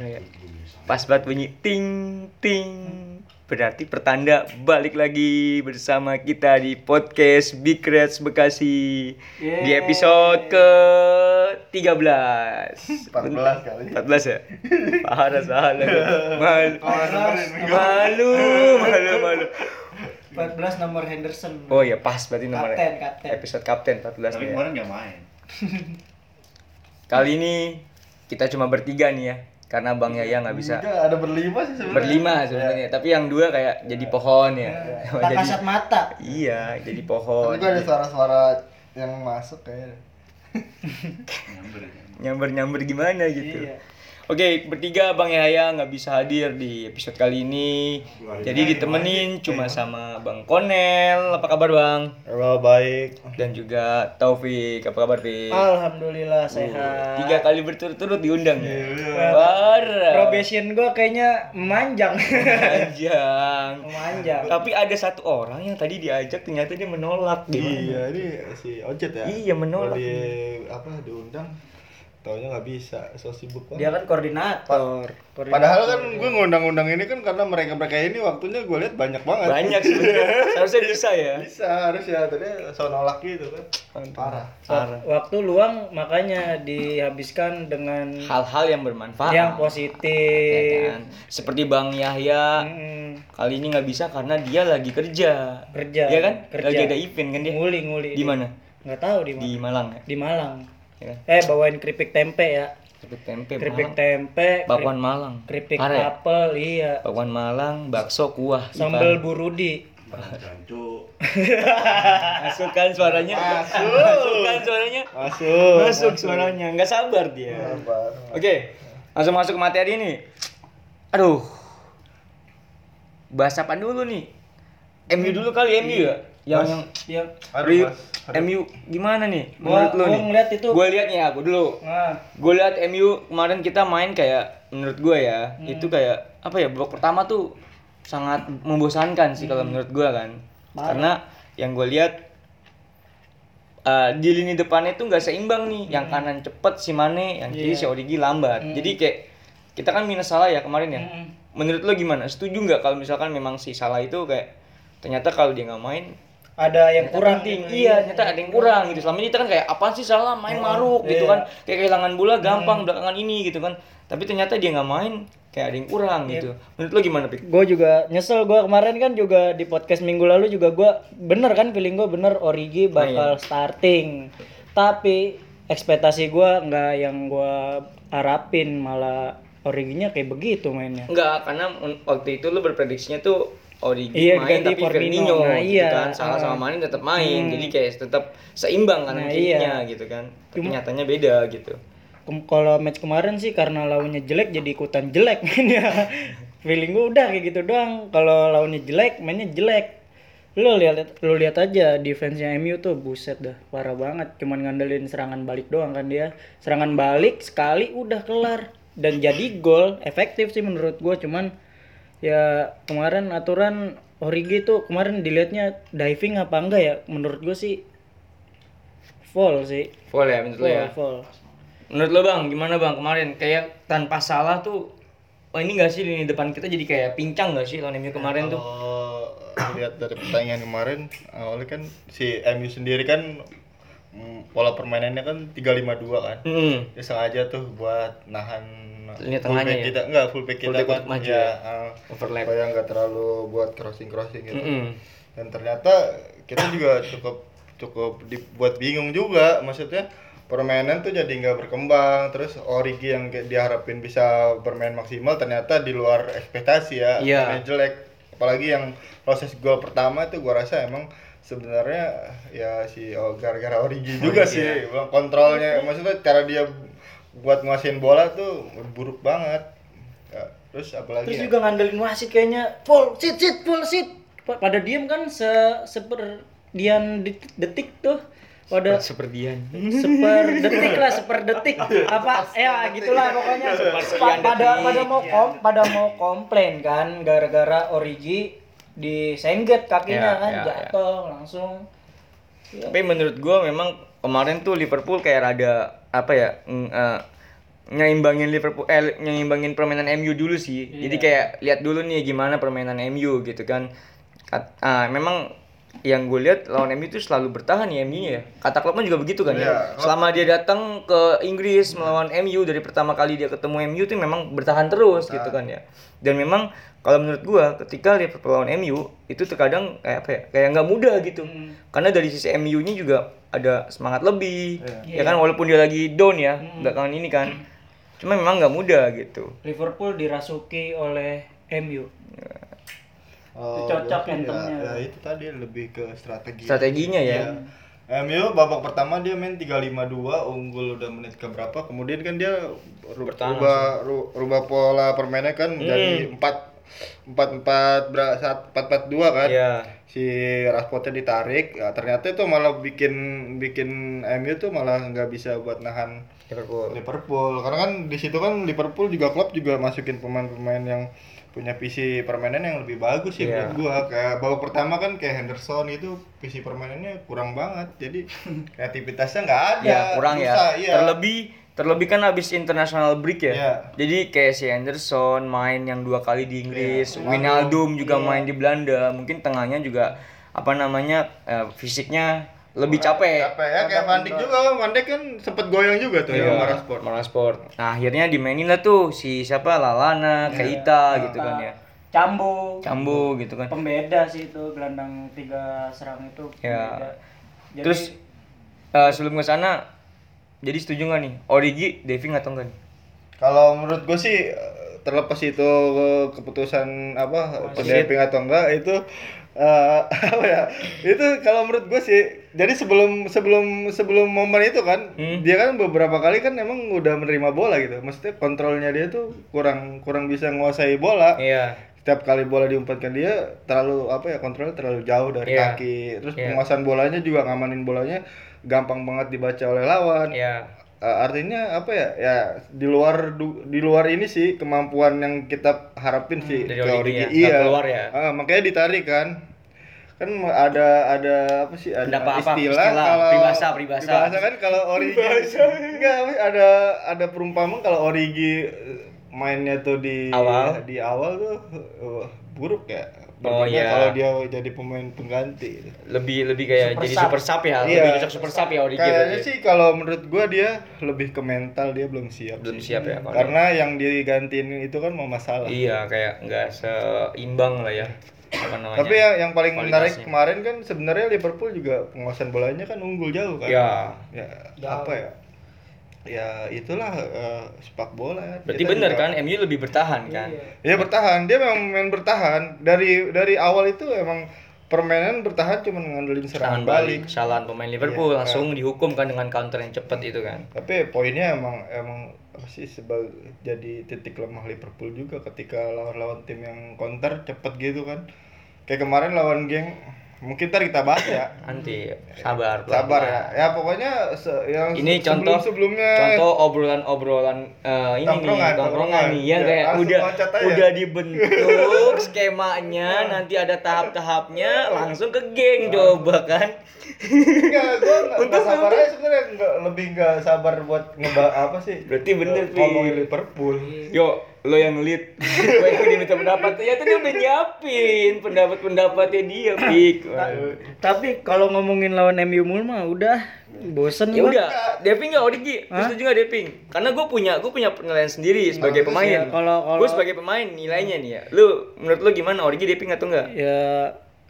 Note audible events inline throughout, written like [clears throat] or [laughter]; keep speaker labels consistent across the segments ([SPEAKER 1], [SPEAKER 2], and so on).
[SPEAKER 1] Parah ya. Pas banget bunyi ting ting. Berarti pertanda balik lagi bersama kita di podcast Big Reds Bekasi di episode ke 13
[SPEAKER 2] 14 kali.
[SPEAKER 1] 14 ya? Parah salah. Malu. Malu, malu, malu.
[SPEAKER 3] 14 nomor Henderson.
[SPEAKER 1] Oh iya pas berarti nomornya.
[SPEAKER 3] Kapten, kapten.
[SPEAKER 1] Episode kapten 14
[SPEAKER 4] Tapi
[SPEAKER 1] ya.
[SPEAKER 4] kemarin nggak main. [laughs] [laughs]
[SPEAKER 1] Kali ini kita cuma bertiga nih ya. Karena Bang Yaya nggak bisa
[SPEAKER 2] Enggak, ada berlima sih sebenarnya.
[SPEAKER 1] berlima sebenarnya tapi yang dua kayak jadi pohon ya
[SPEAKER 3] Tak [laughs]
[SPEAKER 1] jadi
[SPEAKER 3] kasat mata.
[SPEAKER 1] iya jadi
[SPEAKER 2] Tapi
[SPEAKER 1] pohon
[SPEAKER 2] gua ada suara-suara yang masuk kayaknya. [laughs]
[SPEAKER 4] Nyamber.
[SPEAKER 1] nyamber nyamber gimana gitu
[SPEAKER 3] Iya.
[SPEAKER 1] Oke bertiga bang Yahya nggak bisa hadir di episode kali ini. Jadi ditemenin cuma sama bang Konel. Apa kabar bang?
[SPEAKER 2] Halo, baik.
[SPEAKER 1] dan juga Taufik. Apa kabar Fik?
[SPEAKER 3] Alhamdulillah sehat.
[SPEAKER 1] tiga kali berturut-turut diundang ya? Parah
[SPEAKER 3] Probation gua kayaknya memanjang.
[SPEAKER 1] panjang [laughs]
[SPEAKER 3] memanjang.
[SPEAKER 1] tapi ada satu orang yang tadi diajak ternyata dia menolak. Gimana
[SPEAKER 2] Iya, ini si Ojet ya.
[SPEAKER 1] Iya, menolak.
[SPEAKER 2] Di apa diundang taunya nggak bisa, so sibuk banget.
[SPEAKER 3] Dia kan koordinator. Koordinator.
[SPEAKER 2] Padahal kan gue ngundang-undang ini kan karena mereka-mereka ini waktunya gue lihat banyak banget.
[SPEAKER 1] banyak sebenarnya [laughs] seharusnya bisa ya
[SPEAKER 2] Bisa harus ya tadi so nolak gitu kan. Parah.
[SPEAKER 1] Parah.
[SPEAKER 3] waktu luang makanya dihabiskan dengan
[SPEAKER 1] hal-hal yang bermanfaat
[SPEAKER 3] yang
[SPEAKER 1] ya
[SPEAKER 3] positif.
[SPEAKER 1] kan? seperti Bang Yahya
[SPEAKER 3] Hmm,
[SPEAKER 1] kali ini nggak bisa karena dia lagi kerja
[SPEAKER 3] kerja.
[SPEAKER 1] Iya kan
[SPEAKER 3] Kerja.
[SPEAKER 1] lagi ada event kan dia
[SPEAKER 3] Nguli nguli.
[SPEAKER 1] di mana
[SPEAKER 3] Nggak tahu di mana.
[SPEAKER 1] di Malang ya
[SPEAKER 3] Di Malang.
[SPEAKER 1] Ya?
[SPEAKER 3] Eh bawain keripik tempe ya.
[SPEAKER 1] keripik tempe
[SPEAKER 3] Keripik
[SPEAKER 1] Malang
[SPEAKER 3] tempe.
[SPEAKER 1] bakwan Malang
[SPEAKER 3] keripik
[SPEAKER 1] ya?
[SPEAKER 3] apel iya.
[SPEAKER 1] bakwan Malang bakso kuah
[SPEAKER 3] Sambal
[SPEAKER 1] Ikan.
[SPEAKER 3] burudi.
[SPEAKER 1] Masuk kan suaranya masuk kan suaranya
[SPEAKER 2] Masuk.
[SPEAKER 1] masuk suaranya nggak sabar dia oke langsung masuk ke materi nih aduh bahas apa dulu nih MU dulu kali MU ya yang yang
[SPEAKER 3] Yang
[SPEAKER 1] MU gimana nih menurut
[SPEAKER 3] Gua-
[SPEAKER 1] lu
[SPEAKER 3] gua
[SPEAKER 1] nih?
[SPEAKER 3] ngeliat itu-
[SPEAKER 1] gue lihat nih aku dulu.
[SPEAKER 3] Nah,
[SPEAKER 1] gue lihat MU kemarin kita main kayak menurut gue ya
[SPEAKER 3] Hmm.
[SPEAKER 1] itu kayak apa ya babak pertama tuh sangat membosankan sih
[SPEAKER 3] Hmm.
[SPEAKER 1] kalau menurut gue kan. Karena yang gue lihat uh, di lini depannya tuh nggak seimbang nih. Yang
[SPEAKER 3] Hmm.
[SPEAKER 1] kanan cepet si Mane yang kiri
[SPEAKER 3] Iya.
[SPEAKER 1] si Origi lambat. Jadi kayak kita kan minus salah ya kemarin ya.
[SPEAKER 3] Mm-mm.
[SPEAKER 1] menurut lo gimana? Setuju nggak kalau misalkan memang si salah itu kayak ternyata kalau dia nggak main
[SPEAKER 3] ada yang
[SPEAKER 1] kurang
[SPEAKER 3] kurang
[SPEAKER 1] penting
[SPEAKER 3] gitu.
[SPEAKER 1] iya ternyata ada yang kurang gitu. Selama ini kita kan kayak apa sih salah? Main maruk gitu
[SPEAKER 3] iya.
[SPEAKER 1] kan. Kayak kehilangan bola gampang belakangan ini gitu kan. Tapi ternyata dia nggak main kayak ada yang kurang
[SPEAKER 3] Iya.
[SPEAKER 1] gitu. Menurut lo gimana pik?
[SPEAKER 3] Gue juga nyesel. Gue kemarin kan juga di podcast minggu lalu juga gue bener kan feeling gue bener Origi bakal starting. Tapi ekspektasi gue nggak yang gue harapin. Malah Originya kayak begitu mainnya.
[SPEAKER 1] Enggak karena waktu itu lo berprediksinya tuh Origi
[SPEAKER 3] Iya,
[SPEAKER 1] main tapi
[SPEAKER 3] Firmino.
[SPEAKER 1] Firmino
[SPEAKER 3] Nah,
[SPEAKER 1] gitu
[SPEAKER 3] iya.
[SPEAKER 1] kan salah
[SPEAKER 3] Ah.
[SPEAKER 1] sama Mane tetap main
[SPEAKER 3] Hmm.
[SPEAKER 1] jadi kayak tetap seimbang kan
[SPEAKER 3] Nah,
[SPEAKER 1] kirinya
[SPEAKER 3] iya.
[SPEAKER 1] gitu kan tapi
[SPEAKER 3] Cuma-
[SPEAKER 1] nyatanya beda gitu
[SPEAKER 3] kalau match kemarin sih karena lawannya jelek jadi ikutan jelek [laughs] mainnya feeling gue udah kayak gitu doang kalau lawannya jelek mainnya jelek lo lihat lo lihat aja defense-nya MU tuh buset dah parah banget cuman ngandelin serangan balik doang kan dia serangan balik sekali udah kelar dan jadi gol efektif sih menurut gue cuman ya kemarin aturan Origi tuh kemarin dilihatnya diving apa enggak ya menurut gue sih full sih
[SPEAKER 1] full ya menurut lo
[SPEAKER 3] full
[SPEAKER 1] ya
[SPEAKER 3] full
[SPEAKER 1] Menurut lo bang, gimana bang kemarin? Kayak tanpa salah tuh, wah ini gak sih lini depan kita jadi kayak pincang gak sih lawan MU kemarin tuh?
[SPEAKER 2] Kalau [coughs] lihat dari pertandingan kemarin, awalnya kan si MU sendiri kan mm, pola permainannya kan 352 kan.
[SPEAKER 1] Hmm.
[SPEAKER 2] Dia sengaja tuh buat nahan
[SPEAKER 1] Lini
[SPEAKER 2] full
[SPEAKER 1] tengahnya ya?
[SPEAKER 2] kita enggak full back
[SPEAKER 1] Full
[SPEAKER 2] kita
[SPEAKER 1] back
[SPEAKER 2] kan
[SPEAKER 1] maju
[SPEAKER 2] ya, ah,
[SPEAKER 1] Overlap.
[SPEAKER 2] supaya nggak terlalu buat crossing crossing gitu
[SPEAKER 1] Mm-mm.
[SPEAKER 2] dan ternyata kita juga [coughs] cukup cukup dibuat bingung juga maksudnya permainan tuh jadi nggak berkembang terus Origi yang diharapin bisa bermain maksimal ternyata di luar ekspektasi ya
[SPEAKER 1] Iya.
[SPEAKER 2] mainnya jelek apalagi yang proses gol pertama itu gua rasa emang sebenarnya ya si oh, gara-gara Origi juga sih Bang. kontrolnya maksudnya cara dia buat nguasain bola tuh buruk banget. Ya, terus apalagi
[SPEAKER 3] Terus
[SPEAKER 2] ya?
[SPEAKER 3] juga ngandelin wasit kayaknya. Full sit sit full sit. Pa- Pada diem kan se seperdian detik, detik tuh. Pada
[SPEAKER 1] sepertian
[SPEAKER 3] seper [laughs] detik lah seper detik. Apa ya gitulah pokoknya. Pa- pada pada mau kom pada mau komplain kan gara-gara Origi disengget kakinya
[SPEAKER 1] Ya,
[SPEAKER 3] kan
[SPEAKER 1] ya,
[SPEAKER 3] jatuh langsung. Ya.
[SPEAKER 1] tapi menurut gua memang kemarin tuh Liverpool kayak rada apa ya ng- eh, nyeimbangin Liverpool eh nyeimbangin permainan MU dulu sih. Jadi kayak lihat dulu nih gimana permainan MU gitu kan. Kat- ah, memang yang gue lihat lawan MU itu selalu bertahan ya MU-nya ya. Kata Klopp juga begitu kan ya.
[SPEAKER 2] Iya,
[SPEAKER 1] Selama dia datang ke Inggris melawan MU dari pertama kali dia ketemu MU itu memang bertahan terus gitu kan ya. Dan memang kalau menurut gua ketika Liverpool lawan MU itu terkadang kayak apa ya? Kayak nggak mudah gitu. Karena dari sisi MU-nya juga ada semangat lebih. Ya kan walaupun dia lagi down ya, belakangan ini kan. Cuma memang nggak mudah gitu.
[SPEAKER 3] Liverpool dirasuki oleh MU
[SPEAKER 2] Oh,
[SPEAKER 3] cocok
[SPEAKER 2] berarti
[SPEAKER 3] anthemnya.
[SPEAKER 2] ya, ya itu tadi lebih ke strategi
[SPEAKER 1] Strateginya ya.
[SPEAKER 2] Iya. MU babak pertama dia main 3-5-2 unggul udah menit ke berapa kemudian kan dia
[SPEAKER 1] Bertahan
[SPEAKER 2] rubah ru- rubah pola permainan kan menjadi 4 4 4 ber- saat 4 4 2 kan
[SPEAKER 1] Iya.
[SPEAKER 2] si Rashfordnya ditarik ya, ternyata itu malah bikin bikin MU tuh malah nggak bisa buat nahan
[SPEAKER 1] Liverpool.
[SPEAKER 2] Liverpool karena kan di situ kan Liverpool juga klub juga masukin pemain-pemain yang punya visi permainan yang lebih bagus sih
[SPEAKER 1] Iya.
[SPEAKER 2] menurut gua kayak babak pertama kan kayak Henderson itu visi permainannya kurang banget jadi [laughs] kreativitasnya nggak ada
[SPEAKER 1] ya kurang
[SPEAKER 2] Susah,
[SPEAKER 1] ya
[SPEAKER 2] iya.
[SPEAKER 1] terlebih terlebih kan habis international break ya
[SPEAKER 2] Iya.
[SPEAKER 1] jadi kayak si Anderson main yang dua kali di Inggris
[SPEAKER 2] Iya.
[SPEAKER 1] Wijnaldum juga main di Belanda mungkin tengahnya juga apa namanya eh, fisiknya lebih capek
[SPEAKER 2] capek ya kayak Van Dijk juga Van Dijk kan sempet goyang juga tuh
[SPEAKER 1] Iya,
[SPEAKER 2] sama Rashford
[SPEAKER 1] sama Rashford. Nah, akhirnya dimainin lah tuh si siapa Lalana, Keita gitu kan ya.
[SPEAKER 3] Cambu
[SPEAKER 1] Cambu gitu kan.
[SPEAKER 3] pembeda sih itu gelandang tiga serang itu
[SPEAKER 1] Ya.
[SPEAKER 3] pembeda. Jadi,
[SPEAKER 1] Terus eh, sebelum ke sana jadi setuju nggak nih Origi diving atau enggak nih?
[SPEAKER 2] Kalau menurut gue sih eh, terlepas itu keputusan apa pendamping atau enggak itu eh, [laughs] apa ya itu kalau menurut gue sih jadi sebelum sebelum sebelum momen itu kan
[SPEAKER 1] Hmm.
[SPEAKER 2] dia kan beberapa kali kan emang udah menerima bola gitu maksudnya kontrolnya dia tuh kurang kurang bisa menguasai bola
[SPEAKER 1] Iya.
[SPEAKER 2] setiap kali bola diumpatkan dia terlalu apa ya kontrolnya terlalu jauh dari
[SPEAKER 1] Iya.
[SPEAKER 2] kaki terus
[SPEAKER 1] Iya.
[SPEAKER 2] penguasaan bolanya juga ngamanin bolanya gampang banget dibaca oleh lawan
[SPEAKER 1] Iya.
[SPEAKER 2] Uh, artinya apa ya? Ya di luar du- di luar ini sih kemampuan yang kita harapin sih
[SPEAKER 1] Dari
[SPEAKER 2] ke
[SPEAKER 1] Origi ya,
[SPEAKER 2] iya
[SPEAKER 1] keluar ya?
[SPEAKER 2] Ah, makanya ditarik kan. Kan ada ada apa sih? Ada
[SPEAKER 1] Ada apa-apa,
[SPEAKER 2] istilah,
[SPEAKER 1] istilah,
[SPEAKER 2] kalau
[SPEAKER 1] peribahasa, peribahasa.
[SPEAKER 2] kan kalau Origi enggak ada ada perumpamaan kalau Origi mainnya tuh di
[SPEAKER 1] Awal.
[SPEAKER 2] di awal tuh uh, buruk ya
[SPEAKER 1] Oh, iya.
[SPEAKER 2] kalau dia jadi pemain pengganti
[SPEAKER 1] Lebih lebih kayak
[SPEAKER 3] Super
[SPEAKER 1] jadi
[SPEAKER 3] sub.
[SPEAKER 1] super sub ya.
[SPEAKER 2] Iya.
[SPEAKER 1] Lebih cocok super sub ya Origi.
[SPEAKER 2] Kayaknya sih kalau menurut gua dia lebih ke mental dia belum siap.
[SPEAKER 1] belum
[SPEAKER 2] sih.
[SPEAKER 1] siap ya. kalau-
[SPEAKER 2] Karena yang digantiin itu kan mau masalah.
[SPEAKER 1] Iya, kayak nggak seimbang lah ya. Apa namanya?
[SPEAKER 2] Tapi yang yang paling menarik kemarin kan sebenarnya Liverpool juga penguasaan bolanya kan unggul jauh kan.
[SPEAKER 1] Iya.
[SPEAKER 2] Ya, apa ya? Ya itulah eh, sepak bola ya.
[SPEAKER 1] Berarti
[SPEAKER 2] Kita
[SPEAKER 1] bener
[SPEAKER 2] juga-
[SPEAKER 1] kan MU lebih bertahan kan?
[SPEAKER 3] Iya.
[SPEAKER 2] Ya bertahan, dia memang main bertahan. Dari dari awal itu emang permainan bertahan cuma ngandelin serangan
[SPEAKER 1] Serangan balik,
[SPEAKER 2] balik.
[SPEAKER 1] kesalahan pemain Liverpool
[SPEAKER 2] Iya,
[SPEAKER 1] langsung dihukum kan dengan counter yang cepat itu kan.
[SPEAKER 2] Tapi poinnya emang emang apa sih sebagai jadi titik lemah Liverpool juga ketika lawan-lawan tim yang counter cepet gitu kan. Kayak kemarin lawan geng mungkin ntar kita bahas ya.
[SPEAKER 1] Nanti sabar.
[SPEAKER 2] Sabar ya. Ya pokoknya se- yang
[SPEAKER 1] Ini
[SPEAKER 2] se-
[SPEAKER 1] contoh
[SPEAKER 2] sebelum-sebelumnya
[SPEAKER 1] contoh obrolan-obrolan eh, ini
[SPEAKER 2] Tongkrongan,
[SPEAKER 1] nih tongkrongan nih ya
[SPEAKER 2] Ya,
[SPEAKER 1] kayak udah udah dibentuk [laughs] skemanya nanti ada tahap-tahapnya langsung ke geng coba kan
[SPEAKER 2] enggak gua enggak, [laughs] enggak sabar aja sebenarnya lebih enggak sabar buat ngebah apa sih?
[SPEAKER 1] berarti bener
[SPEAKER 2] ngomongin Liverpool.
[SPEAKER 1] yo lo yang lead. [laughs] Gue yang diminta pendapat. Ya tadi udah nyiapin pendapat-pendapatnya dia pik
[SPEAKER 3] Tapi kalau ngomongin lawan MU mulu mah udah bosen
[SPEAKER 1] ya udah Deving nggak Odigi setuju nggak Deving karena gue punya gue punya penilaian sendiri sebagai
[SPEAKER 2] Bagus
[SPEAKER 1] pemain.
[SPEAKER 3] ya, kalau- kalau-
[SPEAKER 1] gue sebagai pemain nilainya nih ya. Lu menurut lu gimana Odigi Deving atau enggak
[SPEAKER 3] Ya